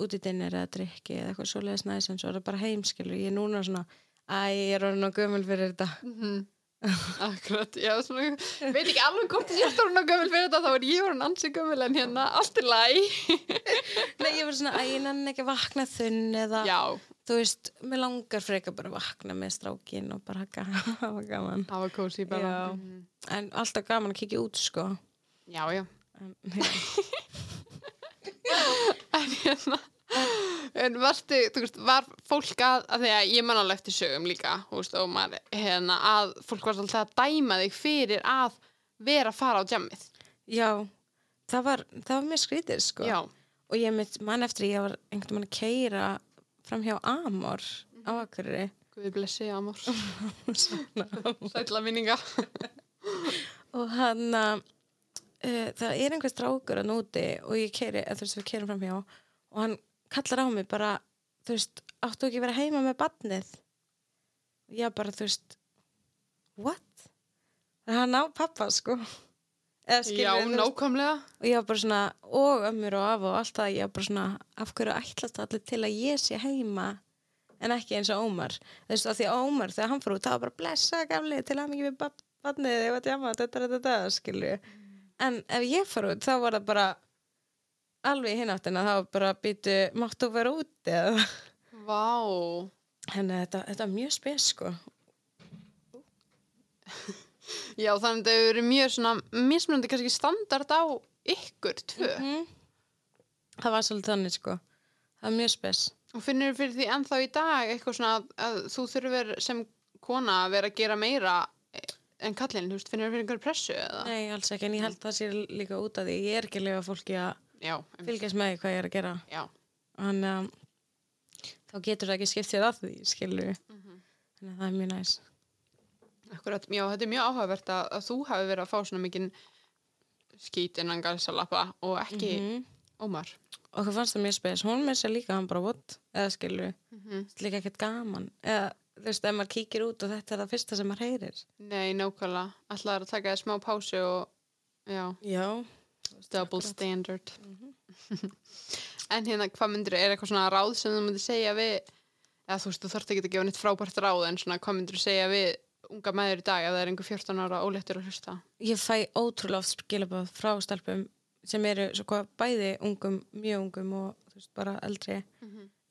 Speaker 2: út í dinnir eða drikki eða eitthvað svoleiðis næs en svo er það bara heimskilur ég er núna svona æ, ég er orðin og gömul fyrir þetta
Speaker 1: Mhm. Akkurat, já, svona, veit ekki alveg hvort ég sé orðin á gömul fyrir þetta, þá er ég orðin ansi gömul en hérna, allt er læg.
Speaker 2: Nei, ég var svona, æ, ég nenni ekki að vakna þunn eða,
Speaker 1: Já,
Speaker 2: þú veist, mér langar frekar bara að vakna með strákin og bara hafa gaman
Speaker 1: var kósi bara.
Speaker 2: Já.
Speaker 1: Mhm.
Speaker 2: en alltaf gaman að kíkja út, sko
Speaker 1: Já, já.
Speaker 2: en,
Speaker 1: hérna, en varstu, þú veist, var fólk að, að því að ég man alveg eftir sögum líka, veist, og maður, hérna, að fólk var alltaf að dæma þig fyrir að vera að fara á jammið.
Speaker 2: já, það var það var mjög skrítið, sko
Speaker 1: Já,
Speaker 2: og ég mitt mann eftir ég var einhvern veginn að keira fram hjá Amor á Akureyri
Speaker 1: Guði blessi, amor. Sætla minninga.
Speaker 2: og hann að uh, það er einhver strákur að núti og ég keiri, þú veist við keirum fram hjá og hann kallar á mig bara þú veist, áttu ekki að vera heima með badnið og ég bara þú veist what? það er hann á pappa sko.
Speaker 1: Já, nákvæmlega.
Speaker 2: og ég var bara svona, og ömmur og af og allt það, ég var bara svona af hverju ætlast allir til að ég sé heima en ekki eins og Ómar? Þú veist, af því að Ómar, þegar hann fór út það var bara blessa gamli til að mikið við badnið ég var djama, þetta er þetta, skilju en ef ég fór út, þá var það bara alveg í hináttina þá var bara býtu, máttu vera út eða
Speaker 1: Vá.
Speaker 2: henni, þetta, þetta er mjög spes, sko
Speaker 1: Já, þannig að það verið mjög svona mismunandi kannski standard á ykkur tvö.
Speaker 2: mm. það var svolítið þannig, sko það er mjög spes
Speaker 1: Og finnur þú fyrir því ennþá í dag eitthvað svona að, að þú þurfur sem kona að vera að gera meira en kallinn, þú veist, finnur þú fyrir einhverju pressu eða?
Speaker 2: Nei, alls ekki, en ég held það sé líka út af því ég er ekki að lifa fólki að
Speaker 1: Já,
Speaker 2: fylgjast með hvað ég er að gera
Speaker 1: já,
Speaker 2: þannig að þá getur það ekki skipt sér að því skilur
Speaker 1: Mhm.
Speaker 2: þannig að það er mjög næs
Speaker 1: akkurat, já, þetta er mjög áhugavert að, að þú hafi verið að fá svona mikinn skít innan galsalappa og ekki
Speaker 2: -hmm.
Speaker 1: Ómar.
Speaker 2: og hvað fannst það mjög spes, hún með sér líka hann bara what, eða skilur
Speaker 1: Mm -hmm.
Speaker 2: líka ekkert gaman eða þú þú veist, ef maður kíkir út og þetta er það fyrsta sem maður heyrir
Speaker 1: Nei, nákvæmlega. Ætlaður að taka þér smá pásu og, já,
Speaker 2: Já,
Speaker 1: double
Speaker 2: Akkurat.
Speaker 1: standard.
Speaker 2: Mhm.
Speaker 1: en hérna, hvað myndir, er eitthvað svona ráð sem þú myndir segja við, eða þú veist, þú þarft ekki að gefa neitt frábært ráð, en svona, hvað myndir segja við unga meður í dag ef það er einhver 14 ára óléttur að hlusta?
Speaker 2: ég fæ ótrúlega oft skilabóð frá stelpum sem eru svo hvað bæði ungum, mjög ungum og þú veist, bara eldri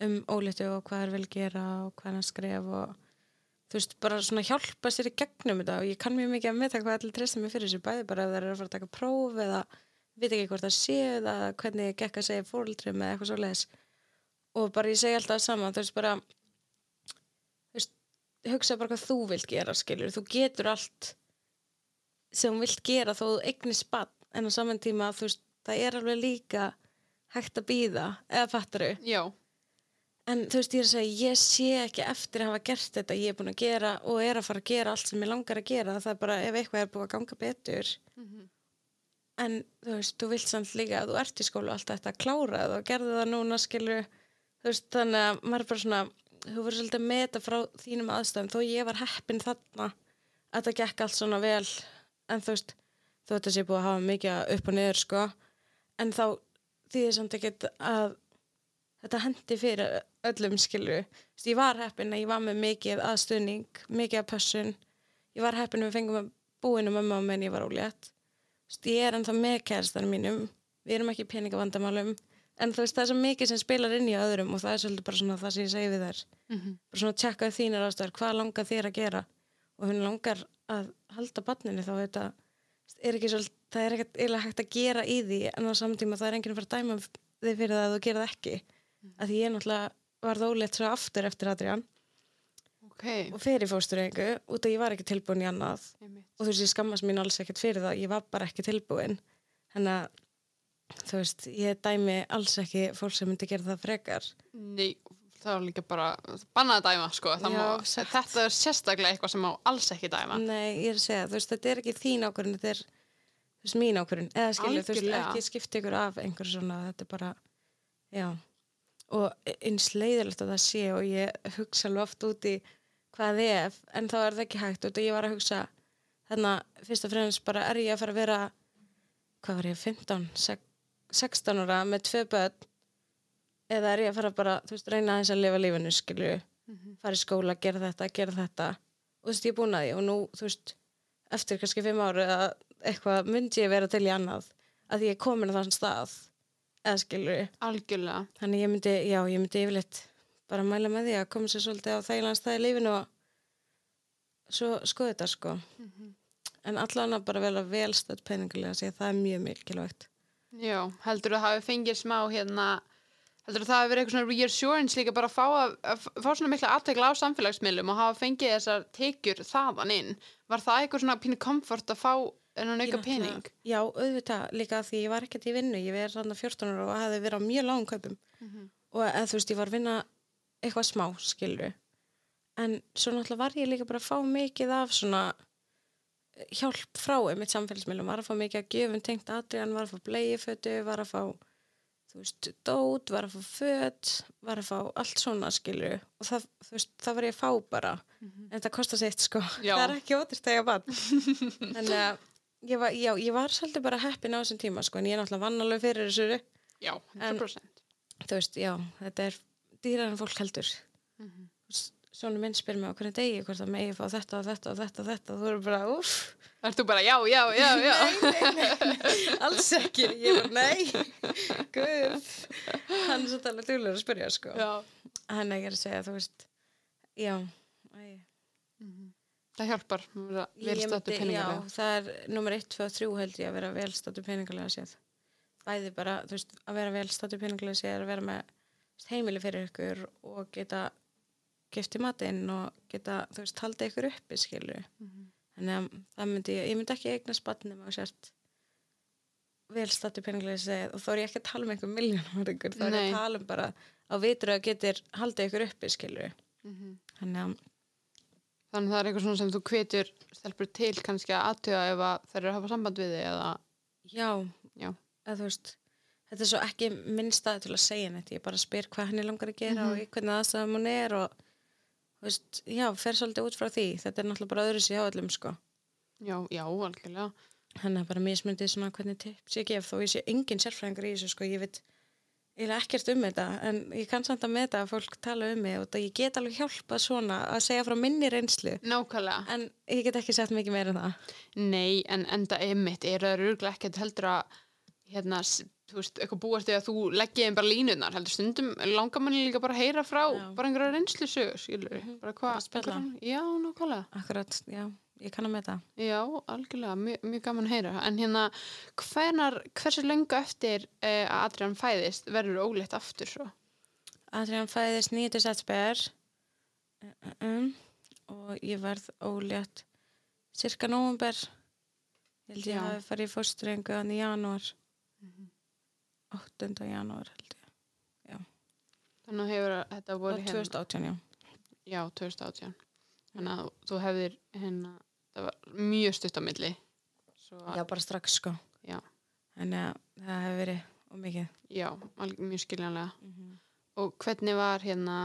Speaker 2: um ólítu og hvað er vel gera og hvað er að skref og þú veist, bara svona hjálpa sér í gegnum þetta. Og ég kann mjög mikið að meta hvað allir treysta mig fyrir þessu bæði bara ef það er að fara að taka próf eða veit ekki hvort það sé eða hvernig ég gekk að segja fóruldrum eða eitthvað svo leis og bara ég segi alltaf saman, þú veist bara þú veist, hugsa bara hvað þú vilt gera skilur, þú getur allt sem þú vilt gera þó þú eignist bann en á saman tíma þú veist, það er alveg líka hægt að býða eða fattaru en þú veist ég er að segja, ég sé ekki eftir að hafa gert þetta, ég er búin að gera og er að fara að gera allt sem ég langar að gera. Það er bara ef eitthvað er búið að ganga betur. En þú veist, þú vilt samt líka að þú ert í skólu allt þetta að klára það og gerði það núna skilur þú veist, þannig að maður bara svona þú verður svolítið að meta frá þínum aðstæðum. Þó ég var heppin þarna að það gekk allt svona vel. En þú veist, þó þetta sé búið að hafa mikið upp og niður sko. En þá því þið samt ekkert að þetta hendi fyrir öllum Vist, ég var heppin að ég var með mikið aðstöðning mikið að pössun ég var heppin að við fengum að búinu mamma og menn ég var ólétt. Ég er ennþá með kærastanum mínum. Við erum ekki peningavandamálum. En þú veist það er svo mikið sem spilar inn í öðrum og það er svolítið bara svona það sem ég segi við þær. Bara svona tjekka þínar ástæður hvað langar þér að gera? Og hún langar að halda barninu þá þetta er ekki svolítið, það er ekkert hægt að gera í því en á samtíma það er enginn að fara að dæma þig fyrir það að þú gera það ekki. Mm. að því ég náttúrulega var þólegt svo aftur eftir Adrian
Speaker 1: ok.
Speaker 2: og fyrir fóstureyingu út að ég var ekki tilbúin í annað
Speaker 1: Einmitt.
Speaker 2: og þú veist ég skammast mín alls ekkert fyrir það ég var bara ekki tilbúin þannig að þú veist ég dæmi alls ekki fólk sem myndi gera það frekar
Speaker 1: Nei, það var líka bara bannað að dæma, sko. Það
Speaker 2: Já,
Speaker 1: Má, þetta er sérstaklega eitthvað sem má alls ekki dæma.
Speaker 2: Nei, ég er að segja, þú veist, þetta er ekki þín ákvörðin, þetta er þú veist, mín ákvörðin, eða skilju, þú veist,
Speaker 1: Algjörlega.
Speaker 2: ekki skipta ykkur af einhver svona, þetta er bara, já, og eins leiðilegt að það sé og ég hugsa alveg oft út í hvað ef, en þá er það ekki hægt. Og ég var að hugsa, þannig að fyrst og fremst bara er ég að fara að vera, hvað var ég, 15, sek- 16 ára með tvö börn, eða er ég að fara bara, þú veist, reyna aðeins að lifa lífinu, skilju, fara í skóla, gera þetta, gera þetta. Og þú veist, ég er búin að því og nú, þú veist, eftir kannski fimm ári eða eitthvað myndi ég vera til í annað að ég er komin á þann stað eða skilur
Speaker 1: Algjörlega.
Speaker 2: þannig ég myndi, já, ég myndi yfirleitt bara mæla með því að koma sér svolítið á í lífinu og svo skoða þetta sko en allan að bara vera velstödd peningulega því að það er mjög mikilvægt
Speaker 1: Já, heldur það hafi fengið smá hérna, heldur það hafi verið eitthvað svona reassurance líka bara að fá, að, að fá svona mikla aðtekla á samfélagsmiðlum og hafa fengið þessar tekjur þaðan inn. Var það eitthvað svona pínu komfort að fá enn
Speaker 2: Ég
Speaker 1: auka pening?
Speaker 2: Já, auðvitað, líka því ég var ekkert í vinnu ég verið þarna 14 ára og hefði verið á mjög lágum kaupum. Og eða þú veist, ég var að vinna eitthvað smá, skilur en svo náttúrulega var ég líka bara að fá mikið af svona hjálp frá einmitt samfélagsmiðlum, var að fá mikið að gefum tengt Adrian, var að fá bleiðifötu var að fá, þú veist, dót var að fá föt, var að fá allt svona, skilur og það, þú veist, það var ég að fá bara. En það kostar sitt, sko,
Speaker 1: Já.
Speaker 2: það er ekki ótrist að ég að var, já, ég var svolítið bara heppin á þessum tíma sko, en ég er náttúrulega vann alveg fyrir þessu
Speaker 1: Já, 100%.
Speaker 2: þú veist, já, þetta er dýrar en fólk heldur mm
Speaker 1: Mhm.
Speaker 2: Svona minn spyr mig á hvernig degi hvort það megi fá þetta og þetta og þetta og þetta þú eru bara, uff,
Speaker 1: Það þú bara, já, já, já, já.
Speaker 2: alls ekki ég var, nei, guð hann er svolítið alveg djúlega að spyrja sko,
Speaker 1: já.
Speaker 2: hann er ekki að segja þú veist, já æ.
Speaker 1: Það hjálpar að
Speaker 2: myndi-
Speaker 1: peningarlega.
Speaker 2: Já, það er nummer 1, 2 og 3 held ég að vera velstættu peningalega séð. Bæði bara, þú veist, að vera velstættu peningalega séð er að vera með heimili fyrir ykkur og geta gifti matinn og geta, þú veist, halda ykkur uppi, skilur. Þannig að það myndi, ég myndi ekki eigna spannum og sért velstættu peningalega séð og þá er ég ekki að tala um einhver miljónum ykkur, þá er ég að tala um bara á vitur að getur halda ykkur uppi, skilur. Þannig að,
Speaker 1: Þannig að það er eitthvað svona sem þú hvetur stelpur til kannski að aðtöða ef að þær eru að hafa samband við þig eða,
Speaker 2: já,
Speaker 1: já,
Speaker 2: að þú veist þetta er svo ekki minn stað til að segja neitt. Ég bara spyr hvað henni langar að gera og í hvernig aðstæðum hún er og veist, já, fer svolítið út frá því. Þetta er náttúrulega bara öðru sér hjá öllum sko.
Speaker 1: Já, já, algjörlega.
Speaker 2: hann er bara mismyndið svona hvernig tips ég gef þó. Ég sé engin sérfræðingar í þessu sko, ég veit eiginlega ekkert um þetta en ég kann samt að meta að fólk tala um mig og það ég get alveg hjálpað svona að segja frá minni reynslu
Speaker 1: Nákvæmlega.
Speaker 2: en ég get ekki sagt mikið meira en það
Speaker 1: Nei, en enda einmitt er það örgulega ekkert heldur að hérna, þú veist, eitthvað búast að þú leggja einn bara línunar, heldur stundum langar manni líka bara að heyra frá
Speaker 2: Já.
Speaker 1: bara einhverja reynslu sögur, skilur við, bara
Speaker 2: bara
Speaker 1: hvað Já, nákvæmlega.
Speaker 2: akkurat, já, ég kann að meta
Speaker 1: Já, algjörlega, mjög, mjög gaman að heyra. En hérna, hvenar, hversu löngu eftir eh, að Adrian fæðist verður óleitt aftur svo?
Speaker 2: Adrian fæðist 9. september um, og ég verð ólétt cirka nóvumber ég held ég
Speaker 1: Já.
Speaker 2: hafi farið í fóstrengu hann í janúar. 8. janúar held ég.
Speaker 1: Þannig hefur þetta voru hérna.
Speaker 2: 2018, já.
Speaker 1: Já, 2018 Þannig að þú hefðir hérna, það var mjög stutt á milli. Svo,
Speaker 2: já, bara strax sko.
Speaker 1: Já.
Speaker 2: en ja, það hefur verið og mikið.
Speaker 1: Já mjög skiljanlega.
Speaker 2: Mhm.
Speaker 1: Og hvernig var hérna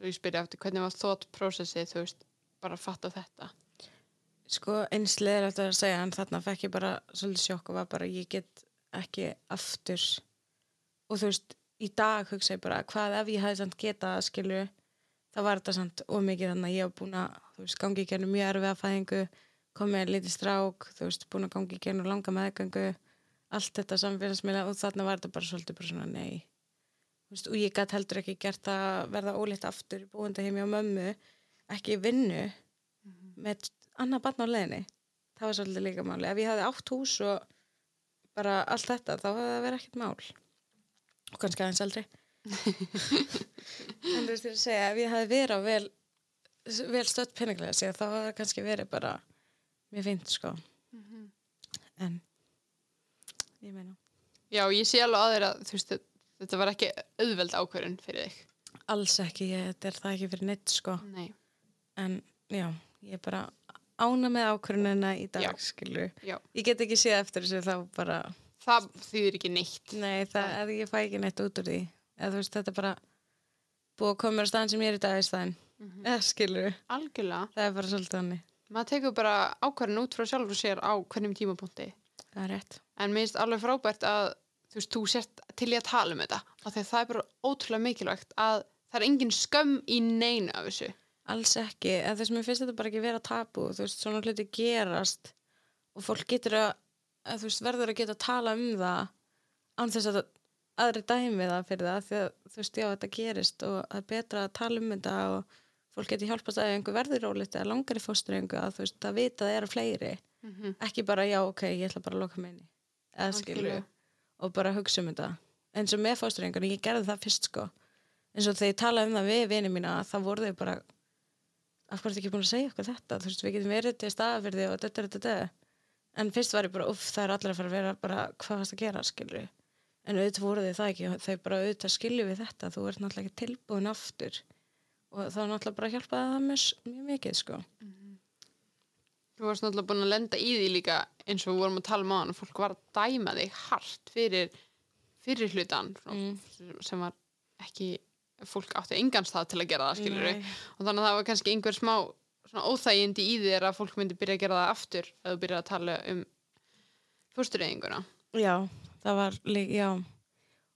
Speaker 1: ég spyrja eftir, hvernig var thought processið, þú veist, bara að fatta þetta?
Speaker 2: Sko eins leðilegt að segja en þarna fekk ég bara svolítið sjokk og var bara ég get ekki aftur. Og þú veist í dag hugsa ég bara hvað ef ég hefði samt getað skilju þá var þetta samt ómikið þannig að ég hef búin að þú veist gangi í gennum mjög erfið að fæðingu komið lítið strák þú veist búin að gangi í gennum langa meðgöngu allt þetta samfélagsmiðla og þarna var þetta bara svolítið bara svona nei. Þú veist, og ég gæti heldur ekki gert að verða ólétt aftur í búandi heimi á mömmu ekki í vinnu með annað barn á leiðinni. Það var svolítið líka máli ef ég hafði átt hús og bara allt þetta þá hefði það verið ekkert mál. Og kannski aðeins aldrei en þú veist þér að segja ef ég hefði verið á vel, vel stödd peninglega sig þá hefði það kannski verið bara mér fint sko. En ég meina.
Speaker 1: Já, ég sé alveg að þú veist, þetta var ekki auðveld ákvörðun fyrir þig.
Speaker 2: Alls ekki, ég, þetta er það ekki fyrir neitt sko.
Speaker 1: Nei,
Speaker 2: en já, ég er bara ána með ákvörunina í dag
Speaker 1: Já.
Speaker 2: skilur
Speaker 1: já,
Speaker 2: ég get ekki séð eftir þessu þá bara
Speaker 1: það þýðir ekki neitt.
Speaker 2: Nei, það, eða ég fæ ekki neitt út úr því. Eða veist, þetta er bara búið að koma á staðan sem ég er í dag í staðin
Speaker 1: Mhm.
Speaker 2: eða skilur,
Speaker 1: Algjörlega,
Speaker 2: það er bara svolítið hannig
Speaker 1: maður tekur bara ákvörðun út frá sjálfur sér á hvernig tímapunkti.
Speaker 2: Það er rétt.
Speaker 1: En mér finnst alveg frábært að þú veist, þú sért til í að tala um þetta. Því að það er bara ótrúlega mikilvægt að það er engin skömm í neinu af þessu.
Speaker 2: Alls ekki, eða þess að mér finnst þetta bara ekki vera tabu, þú veist, svona hluti gerast og fólk getur að, að þú veist, verður að geta að tala um það án þess að aðri dæmi það fyrir það, því að þú veist, já, þetta gerist og það er betra að tala um þetta og fólk getur hjálpast að einhver verður rólegt eða langar í fósturöngu að þú veist, að vita að það eru fleiri.
Speaker 1: Mm -hmm.
Speaker 2: ekki bara já, ok, ég ætla bara að loka mig inni eða skilju og bara hugsa um þetta. Eins og með fósturrengunni, ég gerði það fyrst sko. Eins og þegar ég talaði um það við vini mína þá voru þau bara af hverju ertu ekki búin að segja okkur þetta? Þú veist, við getum verið til því og þetta, þetta, þetta en fyrst var ég bara, uff, það er allir að fara að vera bara, hvað varst að gera, skilju en auðvitað voru þau það ekki, þau bara auðvitað skilju við þetta, þú ert náttúrulega ekki tilbúin aftur og það er náttúrulega bara að hjálpa það mjög, mjög mikið, sko.
Speaker 1: Þú varst náttúrulega búin að lenda í því líka eins og við vorum að tala um á hann fólk var að dæma þig hart fyrir fyrir hlutan
Speaker 2: Mm.
Speaker 1: sem var ekki fólk átti engans það til að gera það skilur
Speaker 2: Nei.
Speaker 1: og þannig að það var kannski einhver smá óþægindi í þér að fólk myndi byrja að gera það aftur að þú byrja að tala um fórstureyðinguna
Speaker 2: Já, það var líka, já.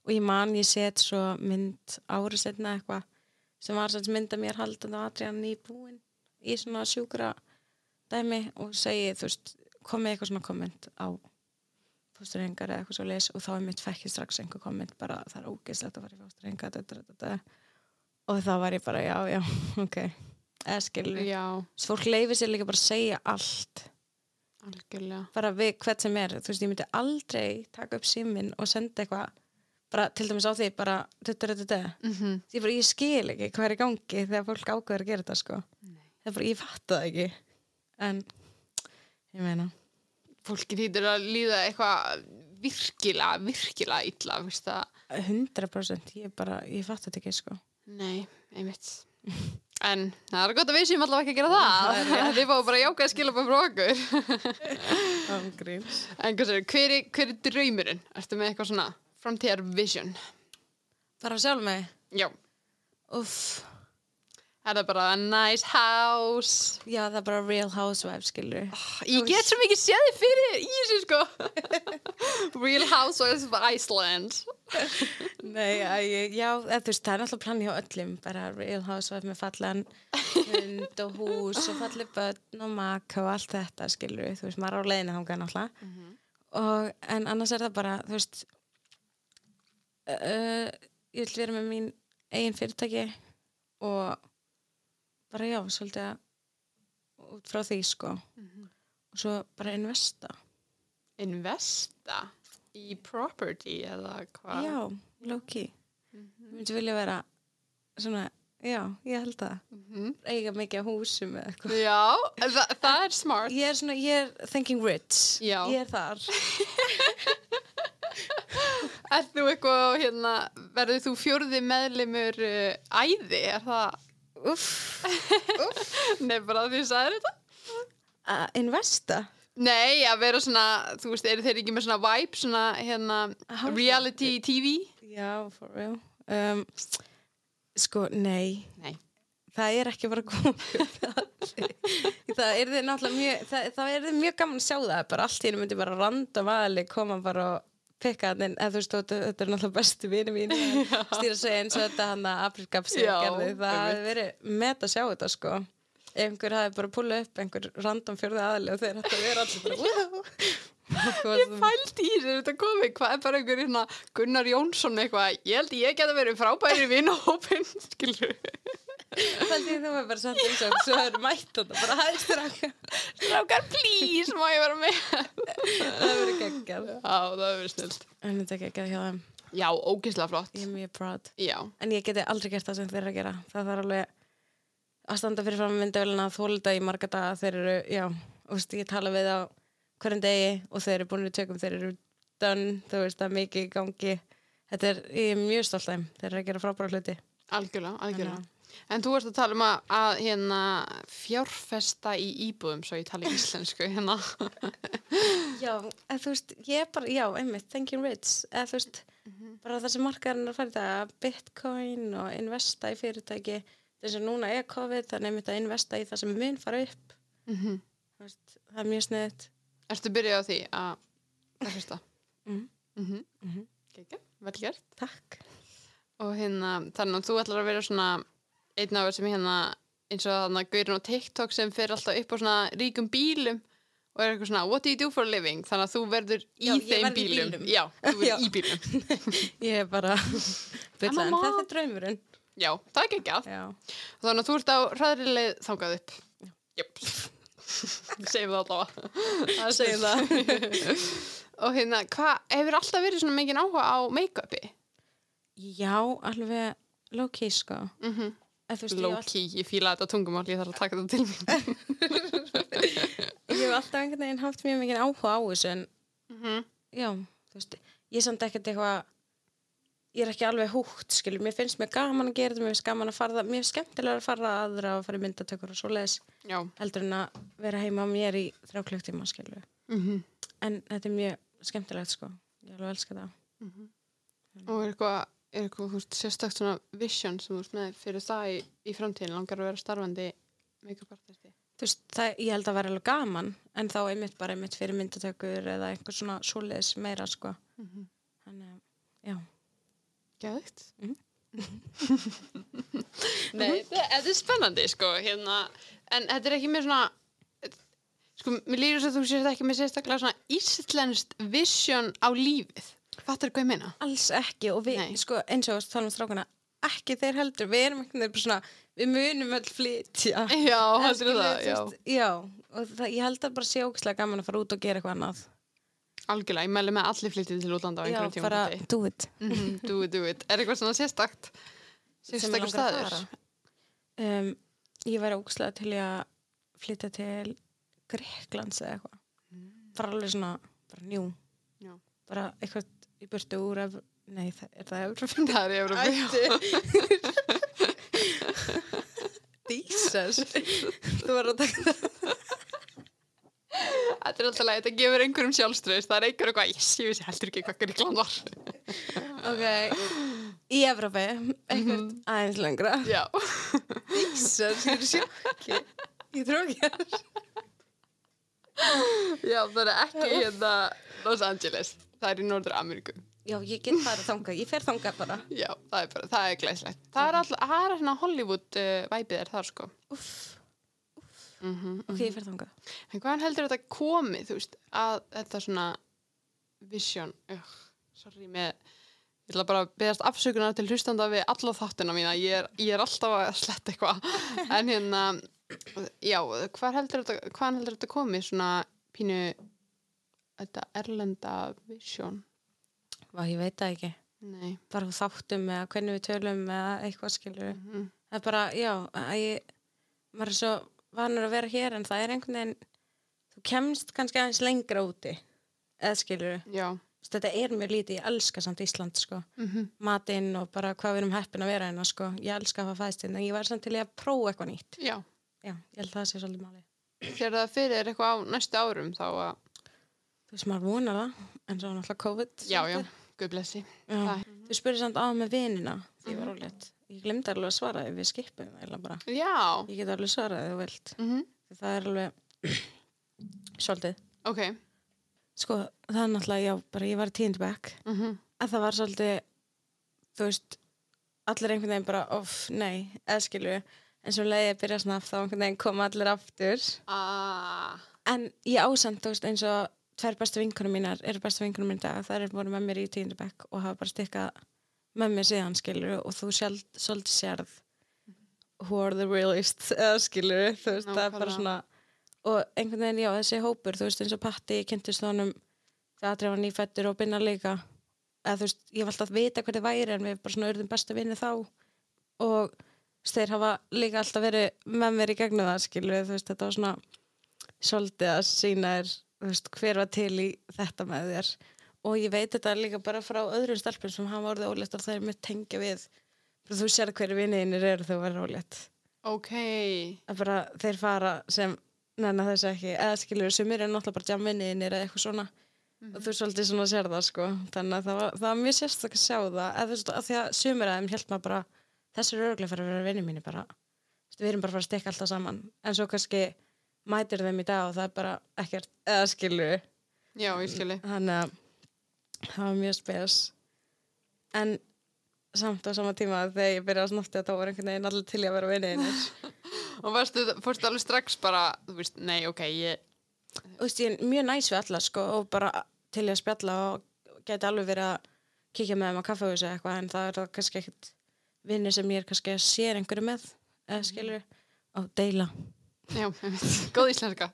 Speaker 2: Og ég man, ég set svo mynd árið setna eitthvað sem var sem mynda mér haldandi á Adrian nýbúin í svona sjúkra dæmi og segi, þú veist, komið eitthvað svona komment á fósturhengar eða eitthvað svo leis og þá er mitt fekk ég strax einhver komment bara það er ógeðslegt að fara í fósturhengar og þá var ég bara, já, já, ok. Eða skilur,
Speaker 1: Já,
Speaker 2: fólk leifir sér líka bara að segja allt.
Speaker 1: Algjörlega.
Speaker 2: Bara við hvert sem er. Þú veist, ég myndi aldrei taka upp síminn og senda eitthvað bara til dæmis á því bara
Speaker 1: mm -hmm.
Speaker 2: því bara ég skil ekki hvað er í gangi þegar fólk ákveður að gera þetta sko. Það er bara, ég fatta það ekki. En ég meina.
Speaker 1: Fólki hýtur að líða eitthvað virkilega, virkilega illa veist það?
Speaker 2: 100% ég ég fatta þetta ekki sko.
Speaker 1: Nei, einmitt. En það er gott að við séum allavega ekki að gera það. Þið fáum bara jákað að skila bara frá okkur En sér, hver, er- hver er draumurinn? Ertu með eitthvað svona framtíðar vision?
Speaker 2: bara sjálf mig
Speaker 1: Já,
Speaker 2: uff,
Speaker 1: Er það bara a nice house?
Speaker 2: Já, það er bara real housewife, skilur.
Speaker 1: Ég get svo mikið séð þið fyrir í þessu sko. Real Housewives of Iceland.
Speaker 2: Nei, ég, já, veist, það er náttúrulega plan hjá öllum, bara real housewife með fallan hund og hús og falli börn og maka og allt þetta, skilur þú veist, maður er á leiðinu þangað náttúrulega. Og, en annars er það bara, þú veist, uh, ég vil vera með mín eigin fyrirtæki og bara já, svolítið að út frá því, sko. Og svo bara investa.
Speaker 1: Investa í property eða hvað?
Speaker 2: Já, low-key. Ég myndi vilja vera svona, já, ég held það.
Speaker 1: Mhm.
Speaker 2: Eiga mikið á húsum eða eitthvað.
Speaker 1: Já, það, það er smart.
Speaker 2: Ég er svona, ég er thinking rich.
Speaker 1: Já.
Speaker 2: Ég er þar.
Speaker 1: Er þú eitthvað, hérna, verður þú fjórði meðlimur uh, æði? Er það,
Speaker 2: Uff.
Speaker 1: nei bara því að sagði þetta?
Speaker 2: Að investa.
Speaker 1: Nei, að vera svona, þú veist, eru þeir ekki með svona vibe, svona, hérna,
Speaker 2: Housewife.
Speaker 1: reality TV?
Speaker 2: Já, for real. Um, sko, nei.
Speaker 1: Nei.
Speaker 2: Það er ekki bara komið. það er þið náttúrulega mjög, það, það er þið mjög gaman að sjá það. Bara allt henni myndi bara random aðli koma bara og pikka. Eða þú veist, þetta, er náttúrulega bestu vini mín. Stýra segja eins og þetta hann að
Speaker 1: Já,
Speaker 2: gerði. Það hefði verið met að sjá þetta, sko. Einhver hafi bara púlað upp einhver random fjörði aðli og þeir hætti að vera allir bara.
Speaker 1: Ég pældi í þessu þetta komið, hvað er bara einhver hérna Gunnar Jónsson eitthvað, ég held ég geta verið frábæri vinahópin, skilur
Speaker 2: Það því þú var bara satt eins og svo er mætt þetta, bara hæðist þér
Speaker 1: Strákar, please, má ég vera með?
Speaker 2: Það verður geggjað.
Speaker 1: Já, það verið snilt.
Speaker 2: En þetta er geggjað hjá þeim.
Speaker 1: Já, ógeðslega flott.
Speaker 2: Ég er mjög proud.
Speaker 1: Já,
Speaker 2: En ég geti aldrei gert það sem þeir eru að gera. Það þarf alveg að standa fyrir fram myndavölina að þólda í marga daga. Þeir eru, já, og veist, ég tala við á hverjum degi og þeir eru búin við tökum, þeir eru done, þú veist, það er mikið gangi. Þetta er, ég er mjög stolt af þeim. Þeir eru að gera frábæra hluti.
Speaker 1: algjörlega, algjörlega. En þú varst að tala um að, að hérna, fjárfesta í íbúðum, svo ég tala íslensku, hérna.
Speaker 2: Já, eða þú veist, ég er bara, já, einmitt, thinking rich, eða þú veist, bara það sem markaðurinn er að fara í það, bitcoin og investa í fyrirtæki, þess að núna er COVID, þannig einmitt að investa í það sem mun fara upp,
Speaker 1: Mm
Speaker 2: þú veist, það er mjög sniðt.
Speaker 1: Ertu byrjað á því að fjárfesta?
Speaker 2: Mm.
Speaker 1: Mhm.
Speaker 2: Mhm.
Speaker 1: Gekja, vel gert.
Speaker 2: Takk.
Speaker 1: Og hérna, þannig að þú ætlar að vera svona einn af þessum hérna eins og þannig að gaurin á TikTok sem fer alltaf upp á svona ríkum bílum og er eitthvað svona, what do you do for a living? Þannig að þú verður í
Speaker 2: Já,
Speaker 1: þeim
Speaker 2: verð
Speaker 1: bílum.
Speaker 2: bílum.
Speaker 1: Já, þú verður
Speaker 2: Já.
Speaker 1: í bílum.
Speaker 2: Ég er bara bylla, en þetta er draumurinn.
Speaker 1: Já, það er ekki að.
Speaker 2: Já.
Speaker 1: Þannig að þú ert á hraðri leið þangað upp. Jöp. Segjum það allavega.
Speaker 2: Segjum
Speaker 1: það. og hérna, hvað, hefur alltaf verið svona mikið áhuga á make-upi?
Speaker 2: Já, alveg low-key, sko.
Speaker 1: Mm -hmm.
Speaker 2: Veist, ég
Speaker 1: fíla þetta tungumál, ég þarf að taka þetta til mín.
Speaker 2: ég hef alltaf einhvern veginn haft mjög mikið áhuga á þessu, en
Speaker 1: mm
Speaker 2: já, þú veist, ég samt ekkert eitthvað ég er ekki alveg húgt, skilur, mér finnst mér gaman að gera þetta, mér finnst gaman að fara mér finnst skemmtilega að fara að aðra og fara í myndatökur og svo leis
Speaker 1: Já.
Speaker 2: heldur en að vera heima mér í þrjá klukktíma, skilur,
Speaker 1: Mm
Speaker 2: en þetta er mjög skemmtilegt, sko, ég alveg elska það
Speaker 1: Og er eitthvað, er eitthvað, sérstakt svona vision sem þú veist með fyrir það í, í framtíðin, langar að vera starfandi make-up artisti?
Speaker 2: þú veist, það, ég held að vera alveg gaman en þá einmitt bara einmitt fyrir myndatökur eða einhver svona svoleiðis meira, sko
Speaker 1: Mm -hmm.
Speaker 2: þannig, að, já,
Speaker 1: Gæðikt.
Speaker 2: Mhm.
Speaker 1: Nei, þetta þetta er spennandi, sko, hérna, en þetta er ekki með svona, sko, mér líður þess að þú sést ekki með sérstaklega svona íslenskt vision á lífið. Fattar hvað ég meina?
Speaker 2: alls ekki og við,
Speaker 1: Nei. sko,
Speaker 2: eins og tala um strákana ekki þeir heldur, við erum einhvern veginn bara svona við munum öll flytja
Speaker 1: Já, heldur
Speaker 2: skilur,
Speaker 1: það,
Speaker 2: þú
Speaker 1: já.
Speaker 2: veist, já, og það, ég held að bara sé ógislega gaman að fara út og gera eitthvað annað
Speaker 1: Algjörlega, ég mæli með allir flyttið til útlanda á
Speaker 2: já,
Speaker 1: einhverjum tíma.
Speaker 2: bara do it
Speaker 1: Mm do it, do it. Er eitthvað svona sérstakt? Sérstakur staður?
Speaker 2: um, ég væri ógislega til að flytja til Greklands eða eitthvað bara alveg svona, bara njú
Speaker 1: Mm. Já.
Speaker 2: bara eitthvað í burtu úr ef, nei, það, er það Evrópu?
Speaker 1: Það er í Európa, já.
Speaker 2: Jesus þú var að taka það
Speaker 1: Þetta er alltaf leið, þetta gefur einhverjum sjálfströðist, það er einhver eitthvað, yes, ég vissi heldur ekki hvað Gríkland var.
Speaker 2: ok, í Evrópu eitthvað
Speaker 1: Mhm.
Speaker 2: aðeins lengra
Speaker 1: Já.
Speaker 2: Jesus, ég er sjokki Ég trú ekki að
Speaker 1: Já, það er ekki hérna Los Angeles. Það er í Norður Ameríku.
Speaker 2: Já, ég get farið þangað, ég fer þangað bara.
Speaker 1: Já, það er bara, það er glæslegt. Það er alltaf, það er svona Hollywood uh, væpið er þar sko.
Speaker 2: Uff,
Speaker 1: Mm
Speaker 2: ok, ég fer þangað.
Speaker 1: En hvaðan heldur þetta komið, þú veist, að þetta svona vision, uh, sorry, með, ég ætla bara að beðast afsökunar til hlustanda við alla þáttina mína, ég er, ég er alltaf að sletta eitthvað, en hérna, já, hvað heldur þetta, hvaðan heldur þetta komið, svona pínu, þetta erlenda vision?
Speaker 2: Vá, ég veit það ekki
Speaker 1: Nei.
Speaker 2: bara þáttum eða hvernig við tölum eða eitthvað skilur
Speaker 1: Mm
Speaker 2: það er bara, já, ég maður er svo vanur að vera hér en það er einhvern veginn þú kemst kannski aðeins lengra úti eða skilur þetta er mjög lítið, ég elska samt Ísland sko.
Speaker 1: Mm
Speaker 2: matinn og bara hvað við erum heppin að vera hérna sko. ég elska að hafa fæðst en ég var samt til að prófa eitthvað nýtt
Speaker 1: Já.
Speaker 2: já, ég held að það sé svolítið máli
Speaker 1: Þegar það fyrir eitthvað á næstu árum þá að,
Speaker 2: þú veist maður vonar það, en svo náttúrulega COVID
Speaker 1: já, já,
Speaker 2: svolítið.
Speaker 1: guð blessi.
Speaker 2: já.
Speaker 1: Það-
Speaker 2: þú spyrir samt á með vinina því var ólétt ég glemdi alveg að svara ef við skipum eða bara,
Speaker 1: Já.
Speaker 2: ég get alveg svarað ef þú vilt
Speaker 1: Mm
Speaker 2: Því það er alveg svolítið
Speaker 1: Ok.
Speaker 2: sko, það er náttúrulega, já, bara ég var í tíundabæk
Speaker 1: Mm
Speaker 2: að það var svolítið þú veist, allir einhvern veginn bara off, nei, eða skilju en svo leiði að byrja snaff þá einhvern veginn koma allir aftur
Speaker 1: Ah.
Speaker 2: en ég ásand, þú veist, eins og tvær bestu vinkunum mínar eru bestu vinkunum mín dag. Þær eru voru með mér í tíundabæk og hafa bara stikkað með mér síðan skilju og þú sjálf, svolítið sérð who are the realists eða skilju, þú veist, það er bara svona og einhvern veginn, já, þessi hópur þú veist, eins og Patti, kynntist honum Adri var nýfættur og binna líka eða þú veist, ég var alltaf að vita hvað þið væri en við bara svona urðum bestu vinni þá. Og þeir hafa líka alltaf verið með mér í gegnum það skilju, þú veist, þetta var svona svolítið að sína þú veist, hver var til í þetta með þér? Og ég veit þetta líka bara frá öðrum stelpum sem hafa orðið ólétt og það er mitt tengja við þú sér hverju vinniðinir eru þegar þú verður ólétt.
Speaker 1: Ok.
Speaker 2: að bara þeir fara sem nennan þess ekki, eða skilur sem er náttúrulega bara jamminniðinir eða eitthvað svona. Og þú svolítið svona sér það sko. Þannig að það var, það var mjög sérstak að sjá það. Eða þú veist, að því að sumir að þeim held maður bara þessi eru örglega fyrir að vera vinni mínu bara. Við erum bara að fara að stikka alltaf saman. En svo kannski mætir þeim í dag og það er bara ekkert, eða skilur
Speaker 1: Já, ég skilji.
Speaker 2: þannig að það var mjög spes. En samt á sama tíma þegar ég byrjaði að snofti að það var einhvern veginn allir til í að vera vinniðinir
Speaker 1: Og varstu, fórstu alveg strax bara, þú veist, nei, ok, ég,
Speaker 2: Þú veist, ég er mjög næs við alla sko og bara til í að spjalla og geti alveg verið að kíkja með þeim á kaffehúsi eitthvað en það er það kannski ekkert vinni sem ég er kannski að sér einhverju með eða skilur og deila
Speaker 1: já, góð íslenska.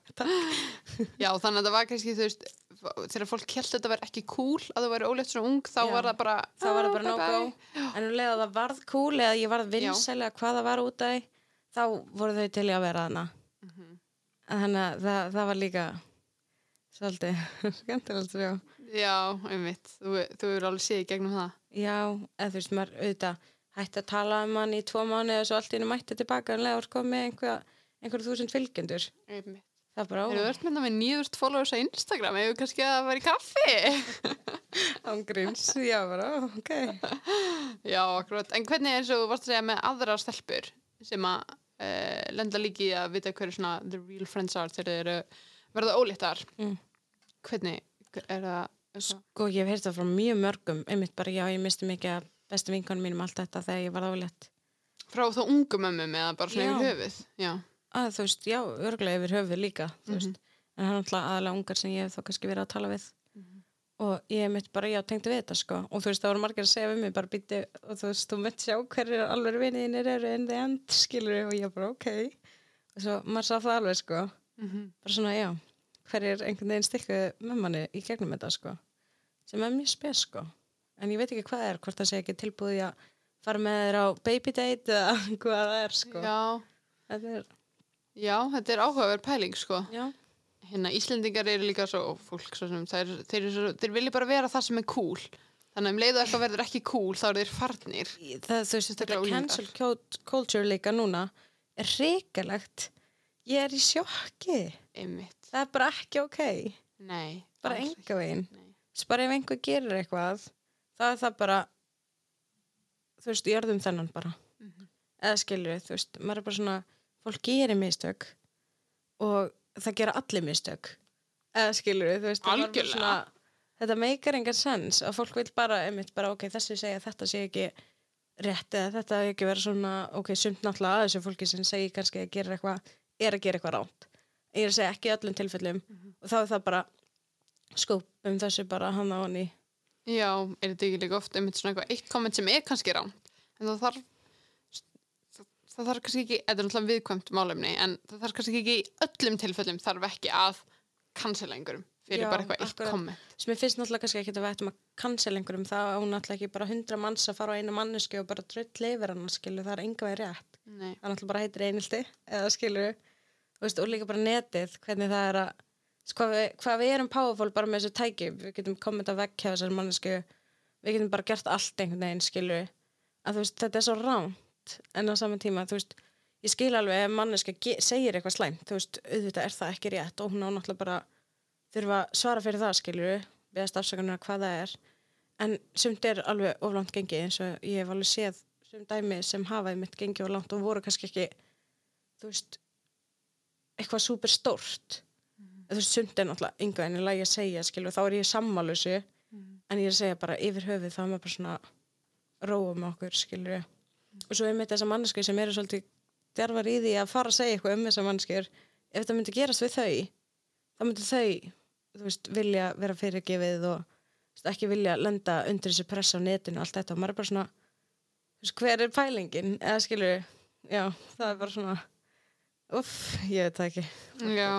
Speaker 1: Já, þannig að það var kannski, þú veist, þegar fólk held að þetta var ekki cool að þú væri ólétt svona ung, þá
Speaker 2: Já.
Speaker 1: var það bara,
Speaker 2: þá var það
Speaker 1: "Ah,
Speaker 2: bara
Speaker 1: bye
Speaker 2: no
Speaker 1: bye."
Speaker 2: go en um leið að það varð cool eða ég varð vinsæli eða hvað það var út af þá voru þau til að vera þarna
Speaker 1: Mhm.
Speaker 2: þannig að það, það var líka svolítið skemmtilegt já.
Speaker 1: Já, einmitt, þú, þú eru alveg í gegnum það.
Speaker 2: já, eða þú veist maður auðvitað hætti að tala um hann í tvo mánu og svo allt í henni mætti tilbaka en leður komið með einhver, einhver þúsund fylgjendur
Speaker 1: Einmitt.
Speaker 2: það er bara ó,
Speaker 1: Eru þú ert mynda með 9000 followers á Instagram, hefur kannski að vera í kaffi?
Speaker 2: ángríns já, bara, ok
Speaker 1: Já, akkurat. En hvernig er svo, varst að segja með aðra stelpur sem að uh, lenda líki að vita hverju svona the real friends are þegar þeir eru verða óléttar.
Speaker 2: Mm.
Speaker 1: Hvernig er það?
Speaker 2: sko ég hef heyrst það frá mjög mörgum einmitt bara, já, ég misti mikið að bestu vinkonum mínum allt þetta þegar ég var álétt
Speaker 1: Frá þá ungu mömmum eða bara svona yfir höfuð? Já.
Speaker 2: Að þú veist, já, örglega yfir höfuð líka þú
Speaker 1: Mhm.
Speaker 2: veist, en það er náttúrulega aðalega ungar sem ég hef þá kannski verið að tala við.
Speaker 1: Mhm.
Speaker 2: og ég hef mitt bara, já, tengdi við þetta sko. Og þú veist, það voru margir að segja við mig bara býti og þú veist, þú mitt sjá hverjir alveg viniðinir eru in the end, skilur og ég bara, ok. Og svo maður sá það alveg sko.
Speaker 1: Mm
Speaker 2: bara svona, já, hverjir einhvern veginn stikkuð með manni í gegnum þetta sko. Sem er mjög spes sko. En ég veit ekki hvað það er, hvort það sé ekki tilbúið að fara með þeir á baby date eða hvað það er sko.
Speaker 1: Já.
Speaker 2: þetta er,
Speaker 1: Já, þetta er áhugaverð pæling, sko.
Speaker 2: já,
Speaker 1: Hérna, Íslendingar eru líka svo, fólk svo sem, þeir, þeir, svo, þeir vilja bara vera það sem er cool. Þannig að um leiðu eitthvað verður ekki cool, þá eru þeir farnir.
Speaker 2: það, þú veist, þetta cancel cult- culture líka núna er hrikalegt ég er í sjokki
Speaker 1: Einmitt.
Speaker 2: það er bara ekki ok
Speaker 1: Nei.
Speaker 2: bara enga veginn bara ef einhver gerir eitthvað þá er það bara þú veist, jörðum þennan bara
Speaker 1: Mhm.
Speaker 2: eða skilur þú veist, maður er bara svona fólk gerir mistök og það gera allir mistök. Eða skilur þú veist, svona, þetta meikar engan sens að fólk vil bara, einmitt bara, ok, þessi segja þetta sé ekki rétt eða þetta er ekki vera svona, ok, sumt náttúrulega að þessu fólki sem segir kannski að gera eitthvað er að gera eitthvað ránt ég er að segja ekki öllum tilfellum og þá er það bara skóp um þessu bara hann á hann í
Speaker 1: Já, er þetta ekki líka oft einmitt svona eitthvað eitt komment sem er kannski rámt en það þarf það, þarf kannski ekki, þetta er náttúrulega viðkvæmt málefni en það þarf kannski ekki í öllum tilfellum þarf ekki að cancela einhverjum fyrir
Speaker 2: Já,
Speaker 1: bara eitthvað eitt komment
Speaker 2: sem ég finnst náttúrulega kannski ekki að við ættum að cancel einhverjum það á náttúrulega ekki bara hundra manns að fara á einu manneski og bara drull lifir hann skilu, það er enga veginn rétt.
Speaker 1: Nei,
Speaker 2: það náttúrulega bara heitir einilti eða veist, og líka bara netið, hvernig það er að veist, hvað við, hvað við erum powerful bara með þessu tæki, við getum komment að vekja þessar mannesku, við getum bara gert allt einhvern veginn skilu að þú veist, þetta er svo rámt en á saman tíma, þú veist, ég skil alveg ef manneska segir eitthvað slæmt, þú veist, auðvitað er það ekki rétt og hún á náttúrulega bara þurfa svara fyrir það skilur beðast afsakanar hvað það er. En sumt er alveg oflangt gengi eins og ég hef alveg séð sum dæmi sem hafa mitt gengi of langt og voru kannski ekki þú veist eitthvað súper stórt þú veist sumt er náttúrulega yngu en ég lagi að segja skilur þá er ég sammálusu en ég er að segja bara yfir höfuð þá er maður bara svona róa með okkur skilur og svo mitt þessar manneskir sem eru svolítið djarfar í því að fara að segja eitthvað um þessar manneskir ef þetta myndi gerast við þau þá myndi þau þú veist, vilja vera fyrirgefið og veist, ekki vilja lenda undir þessi press á netinu og allt þetta. Og maður er bara svona veist, hver er pælingin? Eða skilur, já, það er bara svona uff, ég veit það ekki.
Speaker 1: Já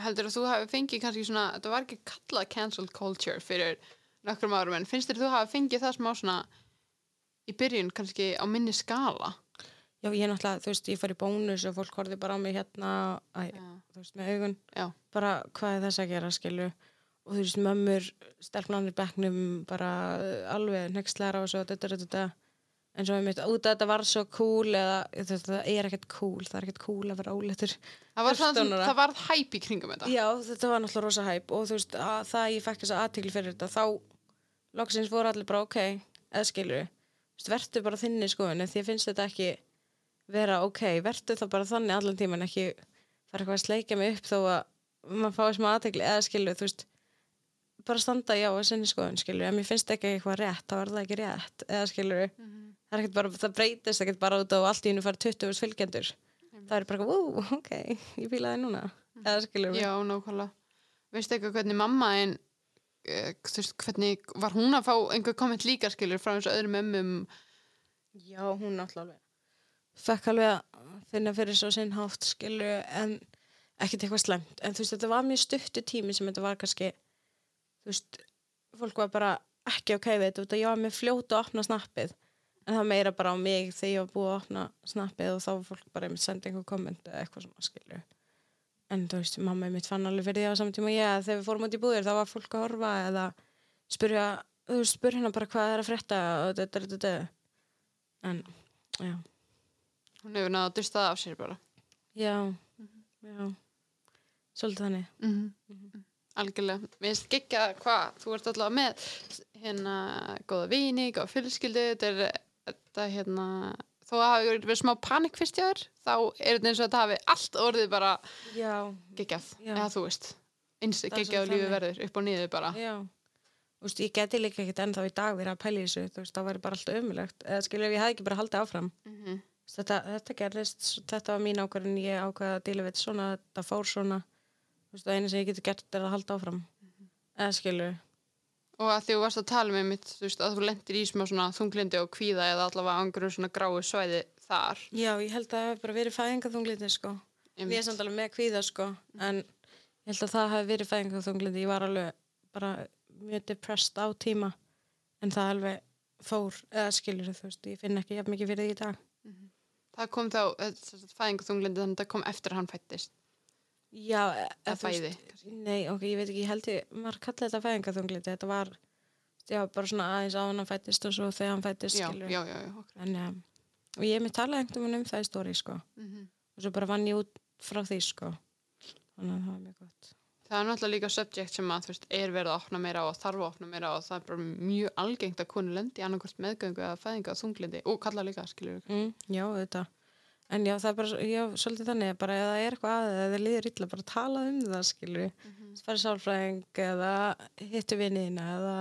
Speaker 1: heldur að þú hafi fengið kannski svona þetta var ekki kallað cancelled culture fyrir nokkrum árum en finnst þér þú hafi fengið það smá svona í byrjun kannski á minni skala?
Speaker 2: Já, ég er náttúrulega, þú veist, ég fór í bónus og fólk horfði bara á mig hérna
Speaker 1: Já.
Speaker 2: þú veist, með augun.
Speaker 1: Já,
Speaker 2: bara hvað er þess að gera skilju? Og þú veist mömmur stelpnanir bekknum bara alveg nextlæra og svo þetta, þetta, þetta en svo einmitt út að þetta var svo cool eða veist, það er ekkert cool það er ekkert cool að vera óletur
Speaker 1: það var,
Speaker 2: 14
Speaker 1: það, var hæp í kringum þetta.
Speaker 2: Já þetta var náttúrulega rosa hæp og þú veist að það að ég fekk þessa aðtikli fyrir þetta þá loksins voru allir bara ok eða skilju, verður bara þinni skoðinu því að finnst þetta ekki vera ok, verður það bara þannig allan tíman ekki fara eitthvað að sleika mig upp þó að maður fái smá aðtekli eða skilju, þú veist bara standa já að sinni skoðun skilju ef mér finnst ekki eitthvað rétt, þá er það ekki rétt. Eða skilju,
Speaker 1: Mhm.
Speaker 2: það er ekkert bara það breytist ekkert bara út á allt í hennu fara 20 fylgjendur, það er bara wow, ok, ég það núna. Eða skilju,
Speaker 1: Já, nákvæmlega. Veistu eitthvað hvernig mamma einn veist, hvernig var hún að fá einhver komment líka skilur frá eins og öðrum ömmum
Speaker 2: Já, hún náttúrulega fekk alveg að finna fyrir svo sinn hátt skilu en ekkert eitthvað slæmt. En þú veist þetta var mjög stuttu tími sem þetta var kannski þú veist, fólk var bara ekki ok við þetta. Að ég var með fljóta að opna snappið en það meira bara á mig þegar ég var búið að opna snappið og þá var fólk bara einmitt senda einhver komment eða eitthvað svona skilu en þú veist, mamma mitt fann alveg fyrir því á saman tíma og ég að þegar við fórum út í búðir þá var fólk að horfa eða spyrja, þú veist, spyrja hérna bara hvað er að frétta og þetta, þetta, þetta en, já.
Speaker 1: Hún hefur náða að dusta það af sér bara.
Speaker 2: Já, já, svolítið þannig.
Speaker 1: mm algjörlega, mér finnst geggja hvað þú ert alltaf með hérna góða vini, góða fjölskyldu þetta er þetta hérna þó að hafi verið smá panik fyrst hjá þér þá er þetta eins og þetta hafi allt orðið bara geggjað, eða þú veist eins
Speaker 2: Það
Speaker 1: geggjað
Speaker 2: svo
Speaker 1: lífi verður upp og niður bara
Speaker 2: já. Þú veist, ég geti líka ekkert ennþá í dag verið að pæla í þessu, þú veist, það væri bara alltaf ömulegt. Eða skilur ef ég hefði ekki bara haldið áfram.
Speaker 1: mm
Speaker 2: Þetta, þetta gerðist, þetta var mín ákvörðin, ég ákvaði að díla við þetta svona, þetta fór svona. Þú veist, það eina sem ég geti gert er að halda áfram. Eða skilur,
Speaker 1: og að því þú varst að tala með mitt þú veist að þú lendir í smá svona þunglindi og kvíða eða allavega einhverjum svona gráu svæði þar.
Speaker 2: Já, ég held að það hefur bara verið fæðingaþunglindi, sko. Ég er samt alveg með kvíða, sko, en ég held að það hefur verið fæðingaþunglindi, ég var alveg bara mjög depressed á tíma, en það alveg fór, eða skilur, þú veist, ég finn ekki jafn mikið fyrir því í dag.
Speaker 1: það kom þá, fæðingu þunglindi þannig að það kom eftir að hann fættist
Speaker 2: Já, e-
Speaker 1: að
Speaker 2: eða
Speaker 1: fæði
Speaker 2: veist, Nei, ok, ég veit ekki, ég held ég, maður kallar þetta fæðingaþunglindi, þetta var, já, bara svona aðeins á hann fættist og svo þegar hann fættist,
Speaker 1: já, já, já, já, ok.
Speaker 2: En, um, og ég hef mér talað einhvern veginn um það í stóri, sko.
Speaker 1: mm
Speaker 2: Og svo bara vann ég út frá því, sko. Þannig að það var mjög gott.
Speaker 1: það er náttúrulega líka subject sem að þú veist, er verið að opna meira og þarf að opna meira og það er bara mjög algengt að konu lendi annarkvort meðgöngu eða fæðinga þunglindi og kalla líka, skilur
Speaker 2: mm, já, þetta en já, það er bara, já, svolítið þannig bara ef það er eitthvað að eða þið líður illa bara tala um það, skilur við
Speaker 1: Mhm.
Speaker 2: fara sálfræðing eða hittu vinniðina eða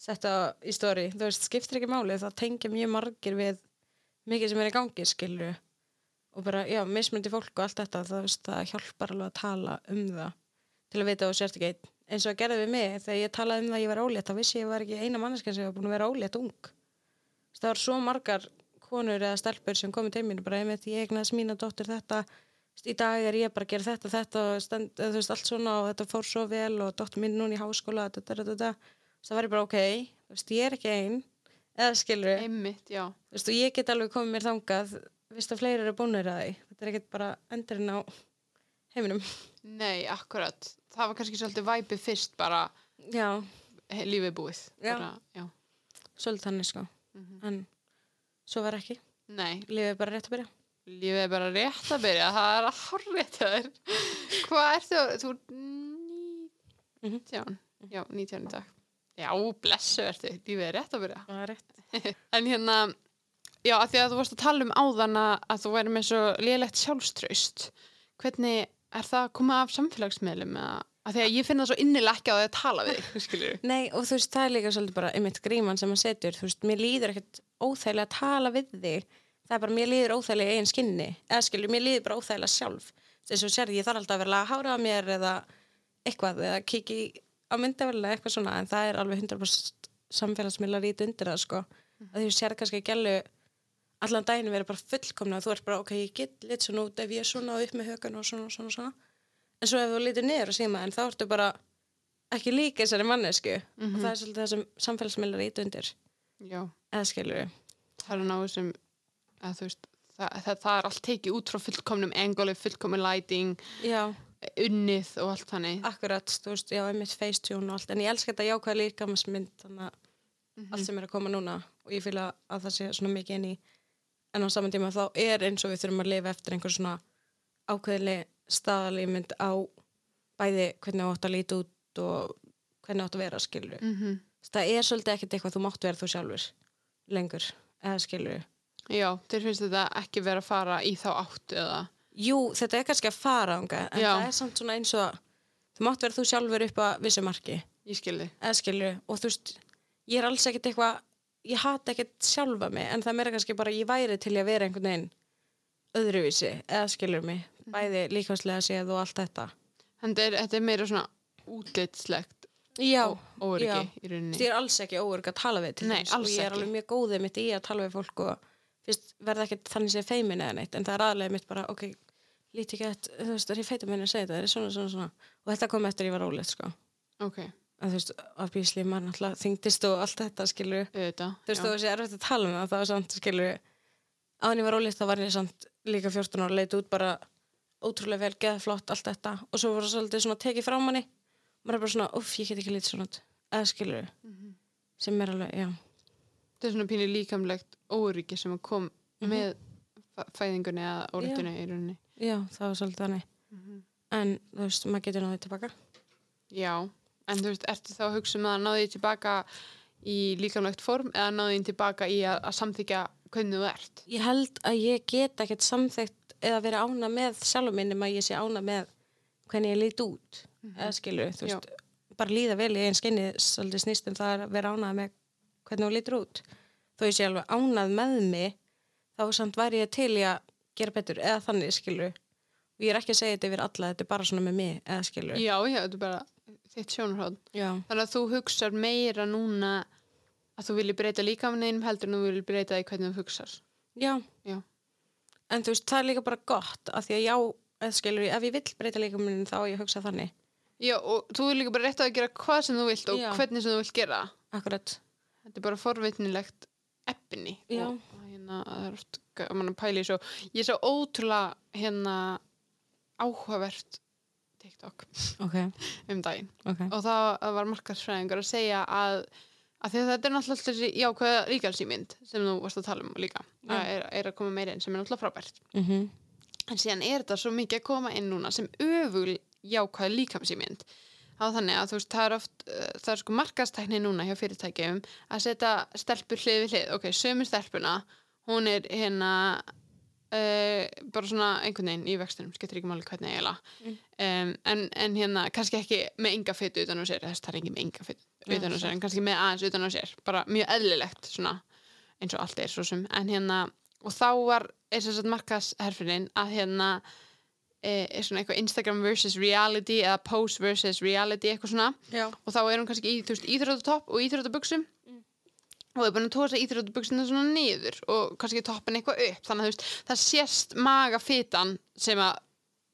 Speaker 2: setja í stóri, þú veist, skiptir ekki máli það tengja mjög margir við mikið sem er í gangi, skilur og bara, já, mismundi fólk og allt þetta það, veist, það hjálpar alveg að tala um það til að vita og sérst ekki einn. Eins og að gerði við mig, þegar ég talaði um það að ég var ólétt þá vissi ég var ekki eina manneskja sem var búin að vera ólétt ung. Það var svo margar konur eða stelpur sem komið til mín bara einmitt ég eignast mína dóttir þetta Þú veist, í dag er ég bara að gera þetta þetta og stend, þú veist, allt svona og þetta fór svo vel og dóttir mín núna í háskóla þetta, þetta, þetta, það ég bara ok þú veist, ég er ekki ein eða skilur
Speaker 1: Einmitt, já.
Speaker 2: þú veist, og ég get alveg komið mér þangað viðst að fleiri eru búinir að því þetta er ekkert bara endurinn á heiminum
Speaker 1: Nei, akkurat. Það var kannski svolítið væpið fyrst bara
Speaker 2: já,
Speaker 1: lífið búið.
Speaker 2: Já.
Speaker 1: Bara, já.
Speaker 2: svolítið þannig sko
Speaker 1: Mhm.
Speaker 2: en svo var ekki,
Speaker 1: Nei,
Speaker 2: lífið er bara rétt að byrja
Speaker 1: lífið er bara rétt að byrja. Það er að horrið þér. Hvað ert þú? Þú
Speaker 2: Mhm.
Speaker 1: 19. Já, 19 í dag. Já, blessu ertu. Lífið er rétt að byrja.
Speaker 2: það er rétt
Speaker 1: En hérna, já, að því að þú varst að tala um áðan að, að þú væri með svo lélegt sjálfströst. Hvernig er það að koma af samfélagsmiðlum? Eða, að því að ég finna það svo innilega ekki á því að tala við
Speaker 2: Nei, og þú veist, það er líka svolítið bara einmitt gríman sem maður setur, þú veist, mér líður ekkert óþægilega að tala við þig það er bara, mér líður óþægilega í eigin skinni. Eða skilur, mér líður bara óþægilega sjálf. Þess að sér ég þarf alltaf að vera að hára á mér eða eitthvað, eða kiki á myndavelulega eitthvað svona, en það er alveg 100% samfélagsmiðlar ít undir það, sko. Að þú sér kannski gælu allan daginn verið bara fullkomna og þú ert bara, ok, ég get lit svona út ef ég er svona og upp með hökan og svona, svona, svona. En svo ef þú lítur niður og síma en þá ertu bara ekki líka þessari mannesku og það er svolítið það sem samfélagsmiðlar ít undir
Speaker 1: Já,
Speaker 2: eða skilur við
Speaker 1: það er náðu sem veist, það, það, það er allt tekið út frá fullkomnum engoli, fullkomin lighting,
Speaker 2: já,
Speaker 1: unnið og allt þannig.
Speaker 2: akkurat, þú veist, já, einmitt facetune og allt, en ég elska þetta jákvæða líkamarsmynd þannig að allt sem er að koma núna og ég fýla að það sé svona mikið inn í en á saman tíma þá er eins og við þurfum að lifa eftir einhver svona ákveðli staðalímynd á bæði hvernig þú átt að líta út og hvernig þú átt að vera skilur við
Speaker 1: Mm
Speaker 2: það er svolítið ekkert eitthvað þú mátt vera þú sjálfur lengur, eða skilur
Speaker 1: Já, þér finnst þetta ekki vera að fara í þá áttu eða?
Speaker 2: Jú, þetta er kannski að fara ánga, en
Speaker 1: Já.
Speaker 2: það er samt svona eins og þú mátt vera þú sjálfur upp að vissu marki.
Speaker 1: Ég skilði.
Speaker 2: eða skilur, og þú veist ég er alls ekkert eitthvað, ég hata ekkert sjálfa mig, en það meira kannski bara ég væri til að vera einhvern veginn öðruvísi, eða skilur mig? Bæði líkvæmslega séð og allt þetta.
Speaker 1: Þetta er, þetta er meira svona útlitslegt
Speaker 2: Já,
Speaker 1: óryggi
Speaker 2: já.
Speaker 1: í rauninni.
Speaker 2: ég er alls ekki óörg að tala við til dæmis, og ég er
Speaker 1: ekki.
Speaker 2: alveg mjög góðið mitt í að tala við fólk og fyrst verða ekkert þannig sé feimin eða neitt en það er aðlega mitt bara, ok líti ekki að, þú veist, er ég feitum minni að segja þetta það er svona, svona, svona, og þetta kom eftir ég var ólegt sko,
Speaker 1: Ok,
Speaker 2: en þú veist, obviously maður náttúrulega þyngdist og allt þetta skilur
Speaker 1: auðvitað.
Speaker 2: þú veist,
Speaker 1: já.
Speaker 2: þú veist, ég er eftir að tala um það það var samt, skilur áðan ég var ólegt þá var ég samt líka 14 ára leit út bara ótrúlega vel geð flott allt þetta og svo það svolítið svona tekið frá manni maður er bara svona, uff, ég get ekki lítið svona eða skilur
Speaker 1: Mhm.
Speaker 2: sem er alveg, já
Speaker 1: Þetta er svona pínu líkamlegt óryggi sem að kom
Speaker 2: Mhm.
Speaker 1: með fæ- fæðingunni eða órittunni í rauninni.
Speaker 2: Já, það var svolítið þannig. En þú veist, maður getur náðið tilbaka.
Speaker 1: Já, en þú veist, ertu þá að hugsa um að náði tilbaka í líkamlegt form eða náði þín tilbaka í að, að samþykja hvernig þú ert?
Speaker 2: Ég held að ég get ekkert samþygt eða verið ána með sjálfum minn nema ég sé ána með hvernig ég lít út. Eða skilur, þú veist, bara líða vel í einn skinni svolítið snýst um það að vera ánað með hvernig þú lítur út. Þó ég sé alveg ánað með mig, þá samt væri ég til í að gera betur eða þannig skilur. Og ég er ekki að segja þetta yfir alla, þetta er bara svona með mig eða skilur.
Speaker 1: Já, já, þetta er bara þitt sjónarhóð.
Speaker 2: Já.
Speaker 1: Þannig að þú hugsar meira núna að þú vilji breyta líkamniðinum heldur en þú vilji breyta því hvernig þú hugsar.
Speaker 2: Já.
Speaker 1: Já.
Speaker 2: En þú veist, það er líka bara gott af því að já, eða skilur ég, ef ég vill breyta líka minn þá á ég að hugsa þannig.
Speaker 1: Já, og þú vil líka bara rétt að gera hvað sem þú vilt og
Speaker 2: Já.
Speaker 1: hvernig sem þú vilt gera.
Speaker 2: Akkurat.
Speaker 1: Þetta er bara forvitnilegt efni.
Speaker 2: Já.
Speaker 1: Og, og hérna, það er oft gaman að pæla í svo. Ég er svo ótrúlega hérna áhugavert TikTok
Speaker 2: Ok,
Speaker 1: um daginn.
Speaker 2: ok.
Speaker 1: og það það var markarsfræðingur að segja að, að því að þetta er náttúrulega þessi jákvæða líkalsýmynd sem þú varst að tala um líka það er, er að koma meira inn sem er náttúrulega frábært
Speaker 2: Mm
Speaker 1: en síðan er þetta svo mikið að koma inn núna sem öfugl jákvæð líkamsýmynd þá þannig að þú veist, það er oft uh, það er sko markastækni núna hjá fyrirtækjum að setja stelpur hlið við hlið. Ok, sömu stelpuna, hún er hérna uh, bara svona einhvern veginn í vextunum skettir ekki máli hvernig eiginlega.
Speaker 2: Mm.
Speaker 1: um, en, en hérna, kannski ekki með enga fytu utan á sér, þess það er ekki með enga fytu
Speaker 2: Já,
Speaker 1: utan á sér, en kannski með aðeins utan á sér bara mjög eðlilegt svona eins og allt er svo sem, en hérna og þá var, er sem sagt markasherfinin að hérna e, er svona eitthvað Instagram versus reality eða post versus reality, eitthvað svona.
Speaker 2: Já.
Speaker 1: og þá er hún kannski í, íþrótatopp og íþróttabuxum. Og er búin að tósa íþróttabuxuna svona niður og kannski toppin eitthvað upp. Þannig að þú veist, það sést magafitan sem að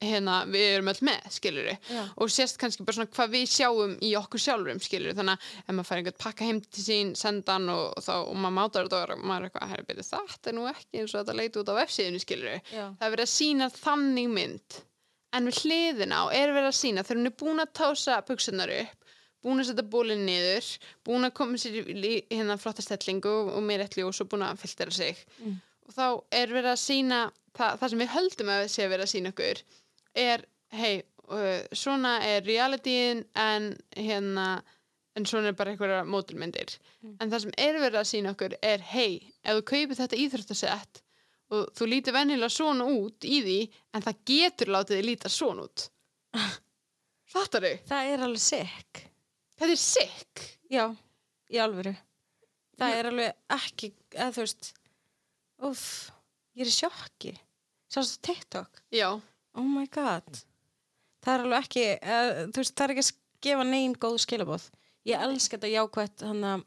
Speaker 1: hérna, við erum öll með, skilur
Speaker 2: Já.
Speaker 1: og sést kannski bara svona hvað við sjáum í okkur sjálfurum, skilur þannig að ef maður fær einhvern pakka heim til sín sendan og, og, þá, og maður mátar þetta og maður er eitthvað, herri, beti, þetta er nú ekki eins og þetta leiti út á vefsíðinu, skilur
Speaker 2: Já.
Speaker 1: það er verið að sína þannig mynd en við hliðina á er verið að sína þegar hún er búin að tása buksunar upp búin að setja bólinn niður búin að koma sér í hérna flotta stellingu og, og mér ætli og svo búin að filtera sig
Speaker 2: Mm.
Speaker 1: og þá er verið að sína það, það sem við höldum að við sé verið að sína okkur er, hei uh, svona er realityin en hérna en svona er bara einhverja mótilmyndir
Speaker 2: Mm.
Speaker 1: en það sem er verið að sína okkur er hei, ef þú kaupir þetta íþróttasett og þú lítir venjulega svona út í því en það getur látið þið líta svona út Fattar þau?
Speaker 2: Það er alveg sick.
Speaker 1: Þetta er sick
Speaker 2: Já, í alvöru. Það
Speaker 1: Já.
Speaker 2: er alveg ekki, eða þú veist, uff, ég er sjokki. Sástu TikTok?
Speaker 1: Já,
Speaker 2: Oh my god. Það er alveg ekki, þú veist, það er ekki að gefa neinn góð skilabóð. Ég elska þetta jákvætt, hann að,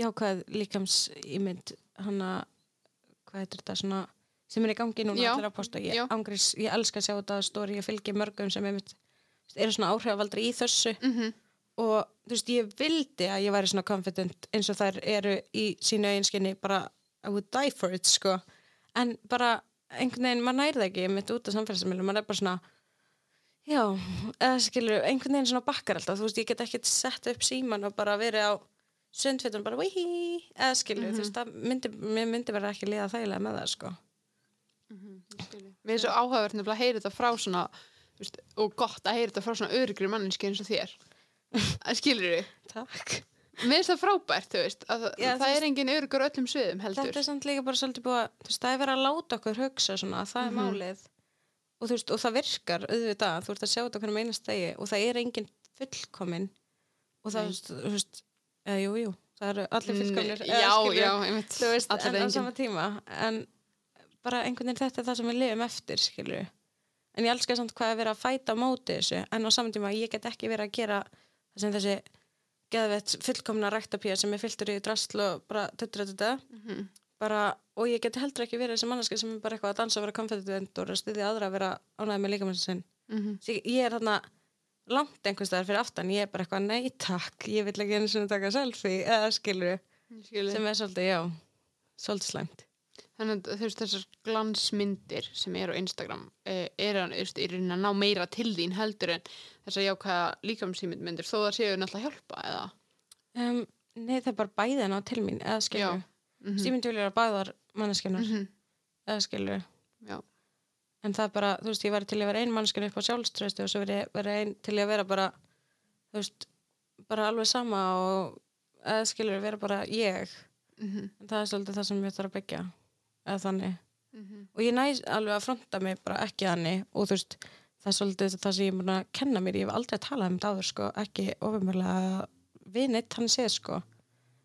Speaker 2: jákvæð líkams ímynd, hann að, hvað heitir þetta, svona, sem er í gangi núna
Speaker 1: Já.
Speaker 2: allir að posta. Ég,
Speaker 1: Já.
Speaker 2: ángriðs, ég elska að sjá þetta stóri, ég fylgi mörgum sem einmitt, eru svona áhrifavaldri í þessu
Speaker 1: mm
Speaker 2: og þú veist, ég vildi að ég væri svona confident eins og þær eru í sínu eiginskinni bara, I would die for it sko, en bara einhvern veginn, maður nærði ekki mitt út á samfélagsmiðlum, maður er bara svona já, eða skilur einhvern veginn svona bakkar alltaf, þú veist, ég get ekki sett upp síman og bara verið á sundfittum bara, wihi, eða skilur þú veist, það myndi, mér myndi vera ekki liða þægilega með það sko
Speaker 1: Við erum svo áhugavert nefnilega að heyra þetta frá svona þú veist, og gott að heyra þetta frá svona öryggri manninski eins og þér skilur þau?
Speaker 2: Takk.
Speaker 1: Mér finnst það frábært, þú veist að
Speaker 2: Já,
Speaker 1: það
Speaker 2: þú
Speaker 1: er engin öryggur á öllum sviðum heldur
Speaker 2: Þetta er samt líka bara svolítið búið að, þú veist, það er verið að láta okkur hugsa svona, það er
Speaker 1: Mhm.
Speaker 2: málið og þú veist, og það virkar auðvitað, þú ert að sjá þetta hvernig einast degi og það er engin fullkomin og það,
Speaker 1: Nei.
Speaker 2: þú veist, eða jú, jú það eru allir fullkominir
Speaker 1: Nei, Já, já, einmitt
Speaker 2: þú veist,
Speaker 1: Allir
Speaker 2: en á
Speaker 1: engin.
Speaker 2: sama tíma en bara einhvern veginn þetta er það sem við lifum eftir, skilur en ég elska samt hvað er verið að fæta á móti þessu en á sama tíma ég get ekki verið að gera það sem þessi geðvett fullkomna ræktapía sem er fylltur í drasl og bara tuttur þetta
Speaker 1: Mhm.
Speaker 2: bara, og ég geti heldur ekki verið þessi manneska sem er bara eitthvað að dansa og vera konfident og stiðja aðra að vera ánægð með líkamannsin sinn.
Speaker 1: Mhm.
Speaker 2: Svo ég, er þarna langt einhvers staðar fyrir aftan, ég er bara eitthvað nei takk, ég vil ekki einu sinni taka selfie eða skilur, sem er svolítið, já svolítið slæmt
Speaker 1: Þannig að þessar glansmyndir sem eru á Instagram eh, er að ná meira til þín heldur en þessar jákvæða líkamsýmyndir þó það séu náttúrulega að hjálpa eða
Speaker 2: um, nei það er bara bæði að ná til mín eða skilur,
Speaker 1: Mhm.
Speaker 2: Stíminn tjólir að bæðar manneskjarnar,
Speaker 1: Mhm.
Speaker 2: eða skilur
Speaker 1: Já,
Speaker 2: en það er bara, þú veist, ég væri til að vera ein mannskjarn upp á sjálfströstu og svo veri, veri ein til að vera bara þú veist, bara alveg sama og eða skilur vera bara ég
Speaker 1: Mhm.
Speaker 2: en það er svolítið það sem ég þarf að byggja eða þannig.
Speaker 1: Mhm.
Speaker 2: og ég næs alveg að fronta mig bara ekki þannig. Og þú veist, það er svolítið það sem ég búin að kenna mér, ég hef aldrei talað um þetta áður sko, ekki ofumörlega við neitt hann séð sko.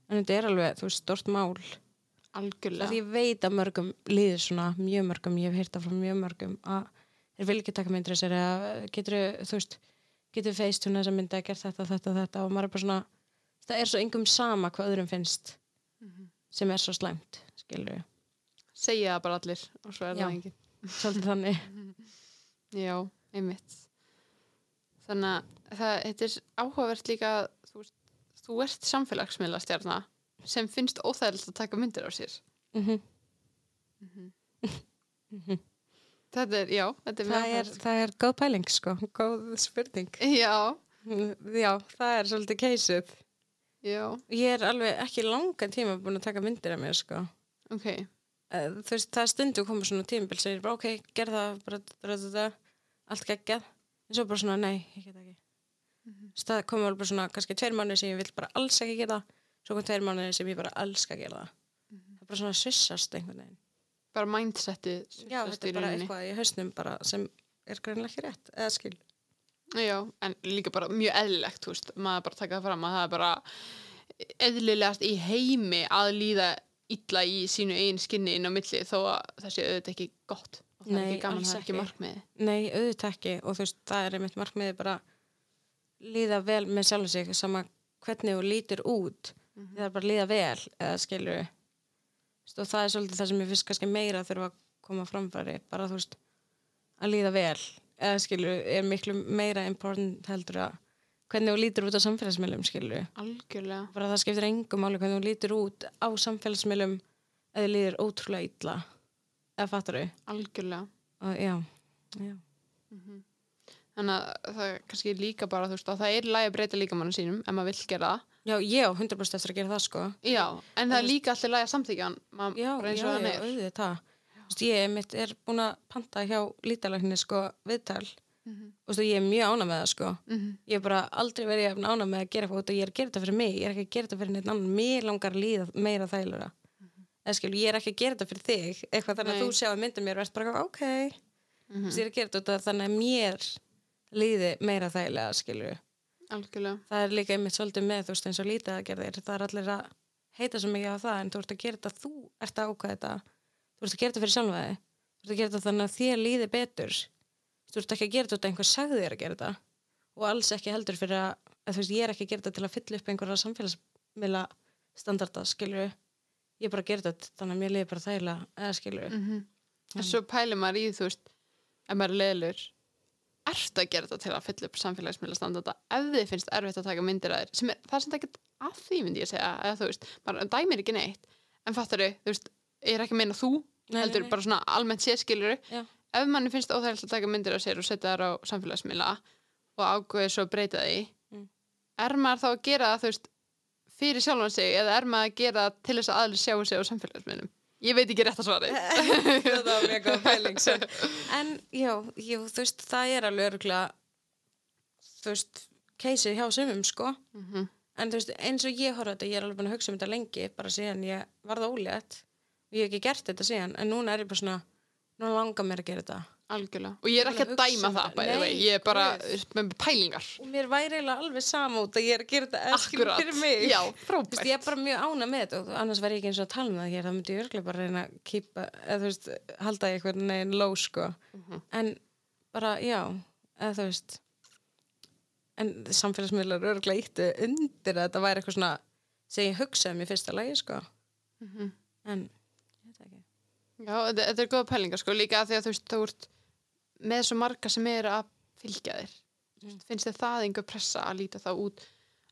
Speaker 2: En þetta er alveg, þú veist, stort mál.
Speaker 1: Algjörlega.
Speaker 2: Að ég veit að mörgum líður svona mjög mörgum, ég hef heyrt það frá mjög mörgum að þeir vil ekki taka myndir þessari að getur, þú veist, getur feist hún þess að mynda að gera þetta, þetta, þetta. Og maður er bara svona, það er svo engum sama hvað öðrum finnst
Speaker 1: Mhm.
Speaker 2: sem er svo slæmt, skilur við
Speaker 1: segja það bara allir og svo er
Speaker 2: Já.
Speaker 1: það engin
Speaker 2: svolítið þannig.
Speaker 1: Já, einmitt. Þannig að það, þetta er áhugavert líka að þú, veist, þú ert samfélagsmiðla stjarnar sem finnst óþægilegt að taka myndir á sér.
Speaker 2: Mm
Speaker 1: þetta er, já, þetta er mjög
Speaker 2: það, er,
Speaker 1: áhugavert.
Speaker 2: það er góð pæling sko, góð spurning.
Speaker 1: Já,
Speaker 2: já, það er svolítið keisið.
Speaker 1: Já,
Speaker 2: ég er alveg ekki langan tíma búin að taka myndir af mér sko.
Speaker 1: Ok
Speaker 2: þú veist, það er stundu koma svona tímabil segir bara ok, gerð það bara, bara, allt geggjað en svo bara svona, nei, ég get ekki
Speaker 1: Mhm.
Speaker 2: Þess, það komið alveg bara svona, kannski tveir mánuði sem ég vil bara alls ekki gera svo kom tveir mánuði sem ég bara elska að gera það
Speaker 1: Mhm.
Speaker 2: það er bara svona svissast einhvern veginn
Speaker 1: bara mindsetið
Speaker 2: já, þetta er bara
Speaker 1: rauninni.
Speaker 2: eitthvað í hausnum bara sem er greinlega ekki rétt eða skil
Speaker 1: Já, en líka bara mjög eðlilegt, þú veist, maður bara taka það fram að það er bara eðlilegast í heimi að líða illa í sínu eigin skinni inn á milli þó að það sé auðvitað ekki gott. Og það er
Speaker 2: Nei,
Speaker 1: ekki gaman, það er ekki markmiði.
Speaker 2: Nei, auðvitað ekki. Og þú veist, það er einmitt markmiði bara líða vel með sjálf sig sama hvernig þú lítur út.
Speaker 1: Mhm.
Speaker 2: það er bara líða vel eða skilur og það er svolítið það sem ég finnst kannski meira þurfa að koma framfæri bara þú veist að líða vel eða skilur er miklu meira important heldur að hvernig þú lítur út á samfélagsmiðlum skilur
Speaker 1: Algjörlega.
Speaker 2: bara það skiptir engum máli hvernig þú lítur út á samfélagsmiðlum eða líður ótrúlega illa eða fattar þau
Speaker 1: Algjörlega.
Speaker 2: og já, já.
Speaker 1: Þannig að það er kannski líka bara, þú veist, að það er lægi að breyta líkamannu sínum ef maður vill gera það.
Speaker 2: Já, ég á 100% eftir að gera það sko
Speaker 1: Já, en það er
Speaker 2: þú
Speaker 1: líka alltaf lægi að samþykja hann, maður
Speaker 2: Já, já, já,
Speaker 1: er.
Speaker 2: auðvitað það Ég mitt er búin að panta hjá lítalækni sko viðtal
Speaker 1: Mhm.
Speaker 2: og þú veist, ég er mjög ána með það sko.
Speaker 1: Mhm.
Speaker 2: Ég er bara aldrei verið ána með að gera eitthvað og ég er að gera þetta fyrir mig, ég er ekki að gera þetta fyrir neitt annan. Mér langar að líða meira þælura eða skil, ég er ekki að gera þetta fyrir þig. Eitthvað þannig að
Speaker 1: Nei.
Speaker 2: þú sjá að mynda mér og ert bara ok,
Speaker 1: Mhm.
Speaker 2: ég er að gera þetta þannig að mér líði meira þægilega skilur
Speaker 1: Algjörlega.
Speaker 2: það er líka einmitt svolítið með þú veist eins og lítið að gera þér það er allir að heita svo mikið á það en þú ert að gera þetta, þú ert að ákvæða þetta. Þú ert að gera þetta fyrir sjálfa þig. Þú ert að gera þetta þannig að þér líði betur þú ert ekki að gera þetta út af einhver sagði þér að gera þetta. Og alls ekki heldur fyrir að, að þú veist, ég er ekki að gera þetta til að fylla upp einhverja samfélagsmiðla standarda, skilur ég er bara að gera þetta þannig að mér líði bara þægilega eða skilur
Speaker 1: Mm En svo pælir maður í, þú veist, ef maður leðlur, ertu að gera þetta til að fylla upp samfélagsmiðla standarda? Ef þið finnst erfitt að taka myndir að þér, sem er, það er sem ekki að því myndi ég segja, eða þú veist, maður dæmir ekki neitt, en fattar þau, þú veist, ég er ekki að meina þú,
Speaker 2: Nei, nei,
Speaker 1: heldur
Speaker 2: nei.
Speaker 1: bara svona almennt séskiluru. Ef manni finnst óþægilegt að taka myndir af sér og setja þær á samfélagsmiðla og ákveði svo að breyta því,
Speaker 2: Mm.
Speaker 1: er maður þá að gera það, veist, fyrir sjálfan sig eða er maður að gera það til þess að aðlir sjáu sig á samfélagsmiðlum? Ég veit ekki rétt að svarið.
Speaker 2: það var mjög góð pæling svo. en já, jú, þú veist það er alveg örgulega þú veist, keisið hjá sumum sko
Speaker 1: Mhm.
Speaker 2: en þú veist, eins og ég horfa þetta ég er alveg búin að hugsa um þetta lengi bara síðan ég varð ólétt og ég hef ekki gert þetta síðan en núna er ég bara svona, núna langar mér að gera þetta
Speaker 1: Algjörlega. Og ég er ekki að dæma
Speaker 2: um
Speaker 1: það,
Speaker 2: þetta.
Speaker 1: bæði vei. Ég er bara
Speaker 2: guð.
Speaker 1: með pælingar.
Speaker 2: og mér væri eiginlega alveg sama út að ég er að gera þetta
Speaker 1: Akkurat.
Speaker 2: fyrir mig
Speaker 1: Já,
Speaker 2: veist, ég er bara mjög ána með þetta og annars væri ég ekki eins og að tala með það hér, það myndi ég örglega bara reyna að kýpa, eða þú veist, halda ég eitthvað neginn ló, sko.
Speaker 1: Mhm.
Speaker 2: En bara, já, eða þú veist, en samfélagsmiðlar örglega íttu undir að þetta væri eitthvað svona sem ég hugsaði mér fyrsta lagi, sko. En, ég veit ekki.
Speaker 1: Já, þetta, er góða pælingar, sko, líka að því að þú veist, þú ert með svo marga sem eru að fylgja þér. Veist, Finnst þið það einhver pressa að líta þá út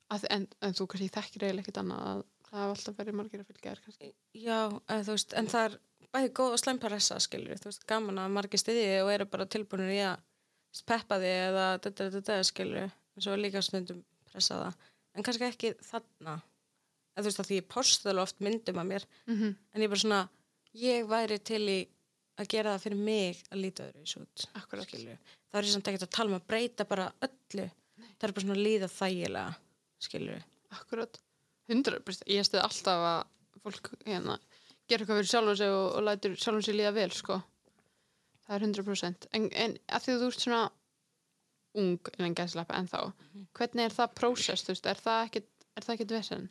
Speaker 1: að, en, en þú kannski þekkir eiginlega ekkert annað að það hafa alltaf verið margir að fylgja þér, kannski.
Speaker 2: Já, eða þú veist, en það er bæði góð og slæm pressa, skilur, þú veist, gaman að margir stiði og eru bara tilbúinir í að þú veist, peppa því eða þetta, þetta, þetta, skilur, en svo er líka stundum pressa það, en kannski ekki þarna, eða þú veist, að því ég posta alveg oft myndum að mér,
Speaker 1: Mm -hmm.
Speaker 2: en ég er bara svona, ég væri til í að gera það fyrir mig að líta öðru í sút, þá er ég samt ekkert að tala um að breyta bara öllu, það er bara svona að líða þægilega, skilur,
Speaker 1: Akkurat. 100%. Ég stuði alltaf að fólk, hérna, gera eitthvað fyrir sjálfum sig og, og lætur sjálfum sig líða vel, sko. Það er 100%. En, en að því að þú ert svona ung, innan gæðsleppa, en þá, hvernig er það prósess, þú veist, er það ekkert, er vesen?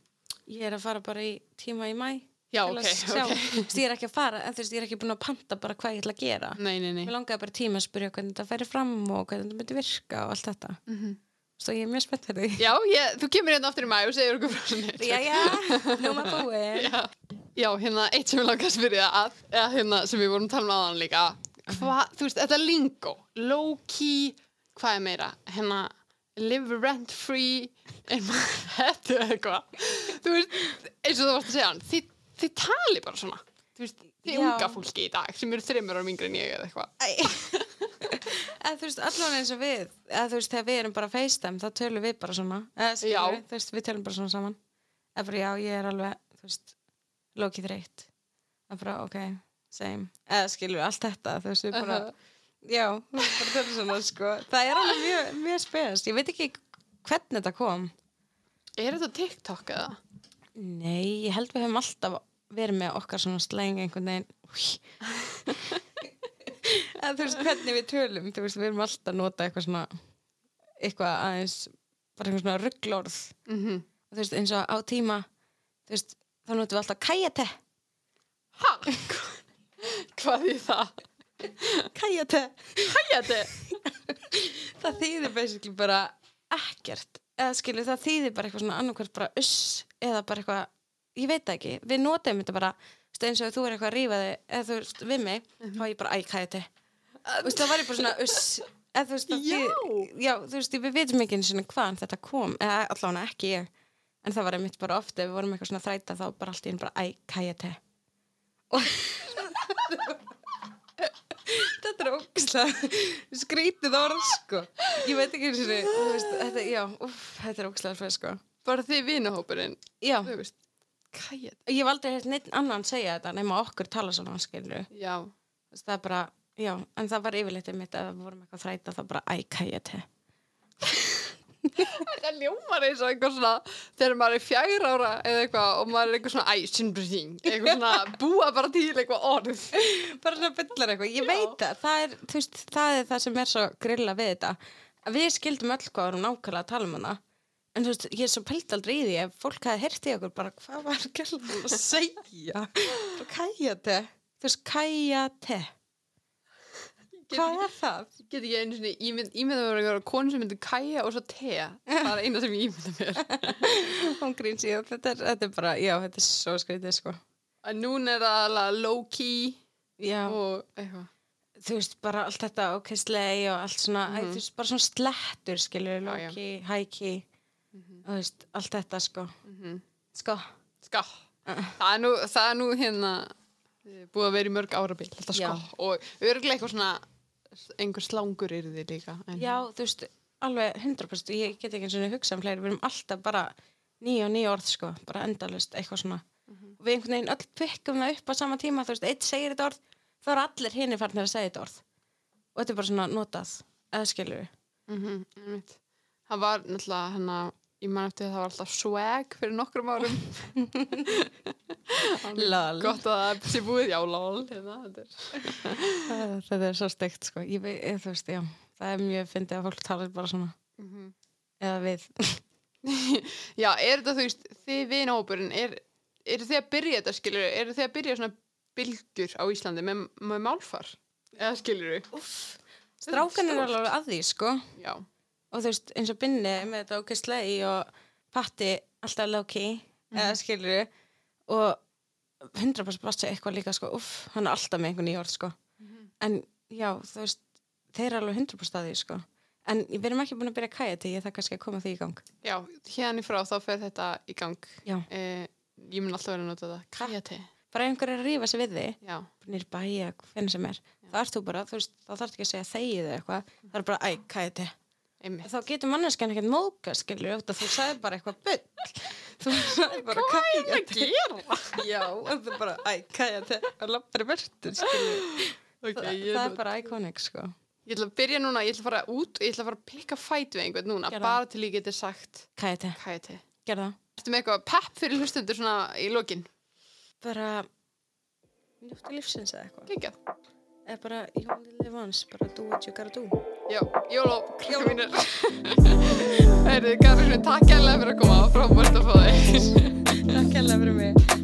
Speaker 2: ég er að fara bara í tíma í mæ,
Speaker 1: Já, ok,
Speaker 2: sjá,
Speaker 1: ok.
Speaker 2: þú veist, ég er ekki að fara en þú veist, ég er ekki búin að panta bara hvað ég ætla að gera.
Speaker 1: Nei, nei, nei.
Speaker 2: mér langaði bara tíma að spyrja hvernig þetta færi fram og hvernig þetta myndi virka og allt þetta.
Speaker 1: Mm
Speaker 2: svo ég er mjög spennt fyrir því.
Speaker 1: Já, ég, þú kemur hérna aftur í mæ og segir okkur frá svona
Speaker 2: já, já, nú maður búið.
Speaker 1: Já, já, hérna, eitt sem ég langar að spyrja að, eða hérna, sem við vorum að tala um aðan líka, hvað, þú veist, þetta lingo, low key, hvað er meira, hérna, live rent free, en maður, þetta er eitthvað, þú veist, eins og þú varst að segja hann, þið, þið tali bara svona, veist, þið
Speaker 2: Já.
Speaker 1: unga fólki í dag, sem eru þreymur ára yngri en ég eða eitthvað.
Speaker 2: eða þú veist, allan eins og við eða þú veist, þegar við erum bara FaceTime þá tölum við bara svona. Eða skilur, þú veist, við tölum bara svona saman. Eða bara, já, ég er alveg, þú veist lókið þreytt. Eða bara, ok, same. Eða skilur, allt þetta, þú veist, við bara Já, bara þetta svona sko. Það er alveg mjög, mjög spes. Ég veit ekki hvernig þetta kom.
Speaker 1: Er þetta TikTok eða?
Speaker 2: Nei, ég held við hefum alltaf verið með okkar svona slæng einhvern veginn. Þú veist hvernig við tölum veist, við erum alltaf að nota eitthvað svona eitthvað aðeins bara eitthvað svona rugglorð.
Speaker 1: Mm
Speaker 2: og þú veist, eins og á tíma veist, þá notum við alltaf kajate.
Speaker 1: Ha? Hvað er það?
Speaker 2: kajate.
Speaker 1: Hæjati?
Speaker 2: það þýðir basically bara ekkert. Eða skilur það þýðir bara eitthvað svona annarkvært bara uss eða bara eitthvað ég veit ekki, við notum þetta bara eins og þú er eitthvað að rífa þig eða þú veist við mig, þá er ég bara ækæði þú veist það var ég bara svona uss. Eða þú veist
Speaker 1: Já.
Speaker 2: þýðir- já, þú veist við veitum ekki eins og hvaðan þetta kom eða allavega ekki ég. En það var einmitt bara ofta við vorum eitthvað svona þræta þá bara allt í einn bara ækæði og þetta er ógislega skrítið orð sko. Ég veit ekki eins og þetta, já, úf, þetta er ógislega fyrir sko.
Speaker 1: Bara þið vinahópurinn,
Speaker 2: já,
Speaker 1: þú veist. Hæjati?
Speaker 2: ég hef aldrei heilt neitt annan segja þetta nema okkur tala svona skilur
Speaker 1: Já.
Speaker 2: það er bara, já, en það var yfirleitt mitt að við vorum eitthvað að þræta þá bara ækæði
Speaker 1: Það ljómar eins og eitthvað svona þegar maður er fjær ára eða eitthvað og maður er eitthvað svona æsinbrýting, eitthvað svona búa bara til eitthvað orð.
Speaker 2: bara svona byllar eitthvað, ég veit það það er, veist, það er það sem er svo grilla við þetta, að við skildum öll hvað varum nákvæmlega að tala um hana en þú veist, ég er svo pælt aldrei í því ef fólk hafi heyrt í okkur bara, hvað var gælan að segja kæjate þú veist, kæjate hvað er það?
Speaker 1: Ég get ekki einu svona, ímynd, ímynda mér eitthvað konu sem myndir kæja og svo te. Það er eina sem ég ímynda mér.
Speaker 2: hún gríns í það, þetta er, þetta er bara já, þetta er svo skrítið sko
Speaker 1: En núna er það alveg low-key
Speaker 2: já,
Speaker 1: og eitthvað.
Speaker 2: þú veist, bara allt þetta ok, slei og allt svona æ,
Speaker 1: Mhm.
Speaker 2: þú veist, bara svona slettur, skilur
Speaker 1: Já, já.
Speaker 2: low-key, high-key þú veist, allt þetta sko.
Speaker 1: Mm
Speaker 2: sko,
Speaker 1: Ska. Það er nú, það er nú hérna eh, búið að vera í mörg árabil, sko. Og örgulega eitthvað svona, einhver slangur eru þið líka. En,
Speaker 2: já, þú veist alveg 100%, ég get ekki eins og hugsa um fleiri, við erum alltaf bara nýja og nýja orð sko, bara endalust, eitthvað svona. Og við einhvern veginn öll pikkum það upp á sama tíma, þú veist, eitt segir þetta orð þá er allir hinni farnir að segja þetta orð. Og þetta er bara svona notað eða við
Speaker 1: Mm -hmm, það var náttúrulega hérna, ég man eftir að það var alltaf swag fyrir nokkrum árum.
Speaker 2: Lol.
Speaker 1: gott að það sé búið, já lol hérna, þetta er.
Speaker 2: Er svo steikt sko. Ég ég, veist, já, það er mjög fyndið að fólk talar bara svona.
Speaker 1: Mhm.
Speaker 2: eða við.
Speaker 1: Já, er þetta þú veist þið vinahópurinn, er, eru þið að byrja þetta skilur, eru þið að byrja svona bylgjur á Íslandi með, með málfar? Eða skilur
Speaker 2: strákan er alveg að því sko.
Speaker 1: Já,
Speaker 2: og þú veist, eins og Binni með þetta ok slei og Patti alltaf low-key eða skilur við og 100% bara segja eitthvað líka sko uff, hann er alltaf með einhvern í orð sko. En já, þú veist þeir eru alveg 100% að því sko. En við erum ekki búin að byrja að kæja til ég það kannski að koma því í gang.
Speaker 1: Já, hérna í frá þá fer þetta í gang. Eh, ég mun alltaf vera að nota það. Kajati,
Speaker 2: bara ef einhver er að rífa sig við þig nýr bæja, hvernig sem er þá ert þú bara, þú veist, þá þarf ekki að segja þegið eða eitthvað, það er bara, æ, kæja til
Speaker 1: einmitt.
Speaker 2: Þá getur manneskjan ekkert móka skilur þú sagði bara eitthvað bull. Þú sagði bara kæja til já, og þú bara, æ, kæja til og lappar í verður skilur
Speaker 1: okay,
Speaker 2: það, það er bara iconic sko.
Speaker 1: Ég ætla að byrja núna, ég ætla að fara út og ég ætla að fara að pikka fæt við einhvern núna
Speaker 2: Gerðu
Speaker 1: bara til ég geti sagt
Speaker 2: kæja til,
Speaker 1: kajati
Speaker 2: gerða það.
Speaker 1: Ertu með eitthvað pepp fyrir hlustundur svona í lokin?
Speaker 2: bara njóttu lífsins eða eitthvað.
Speaker 1: Gekjað.
Speaker 2: eða bara, you only live once, bara do what you gotta do
Speaker 1: Já, jóló, krakka mínir. Heyrðu, Karin, takk kærlega fyrir að koma. Frábært að fá þig.
Speaker 2: takk hérlega fyrir mig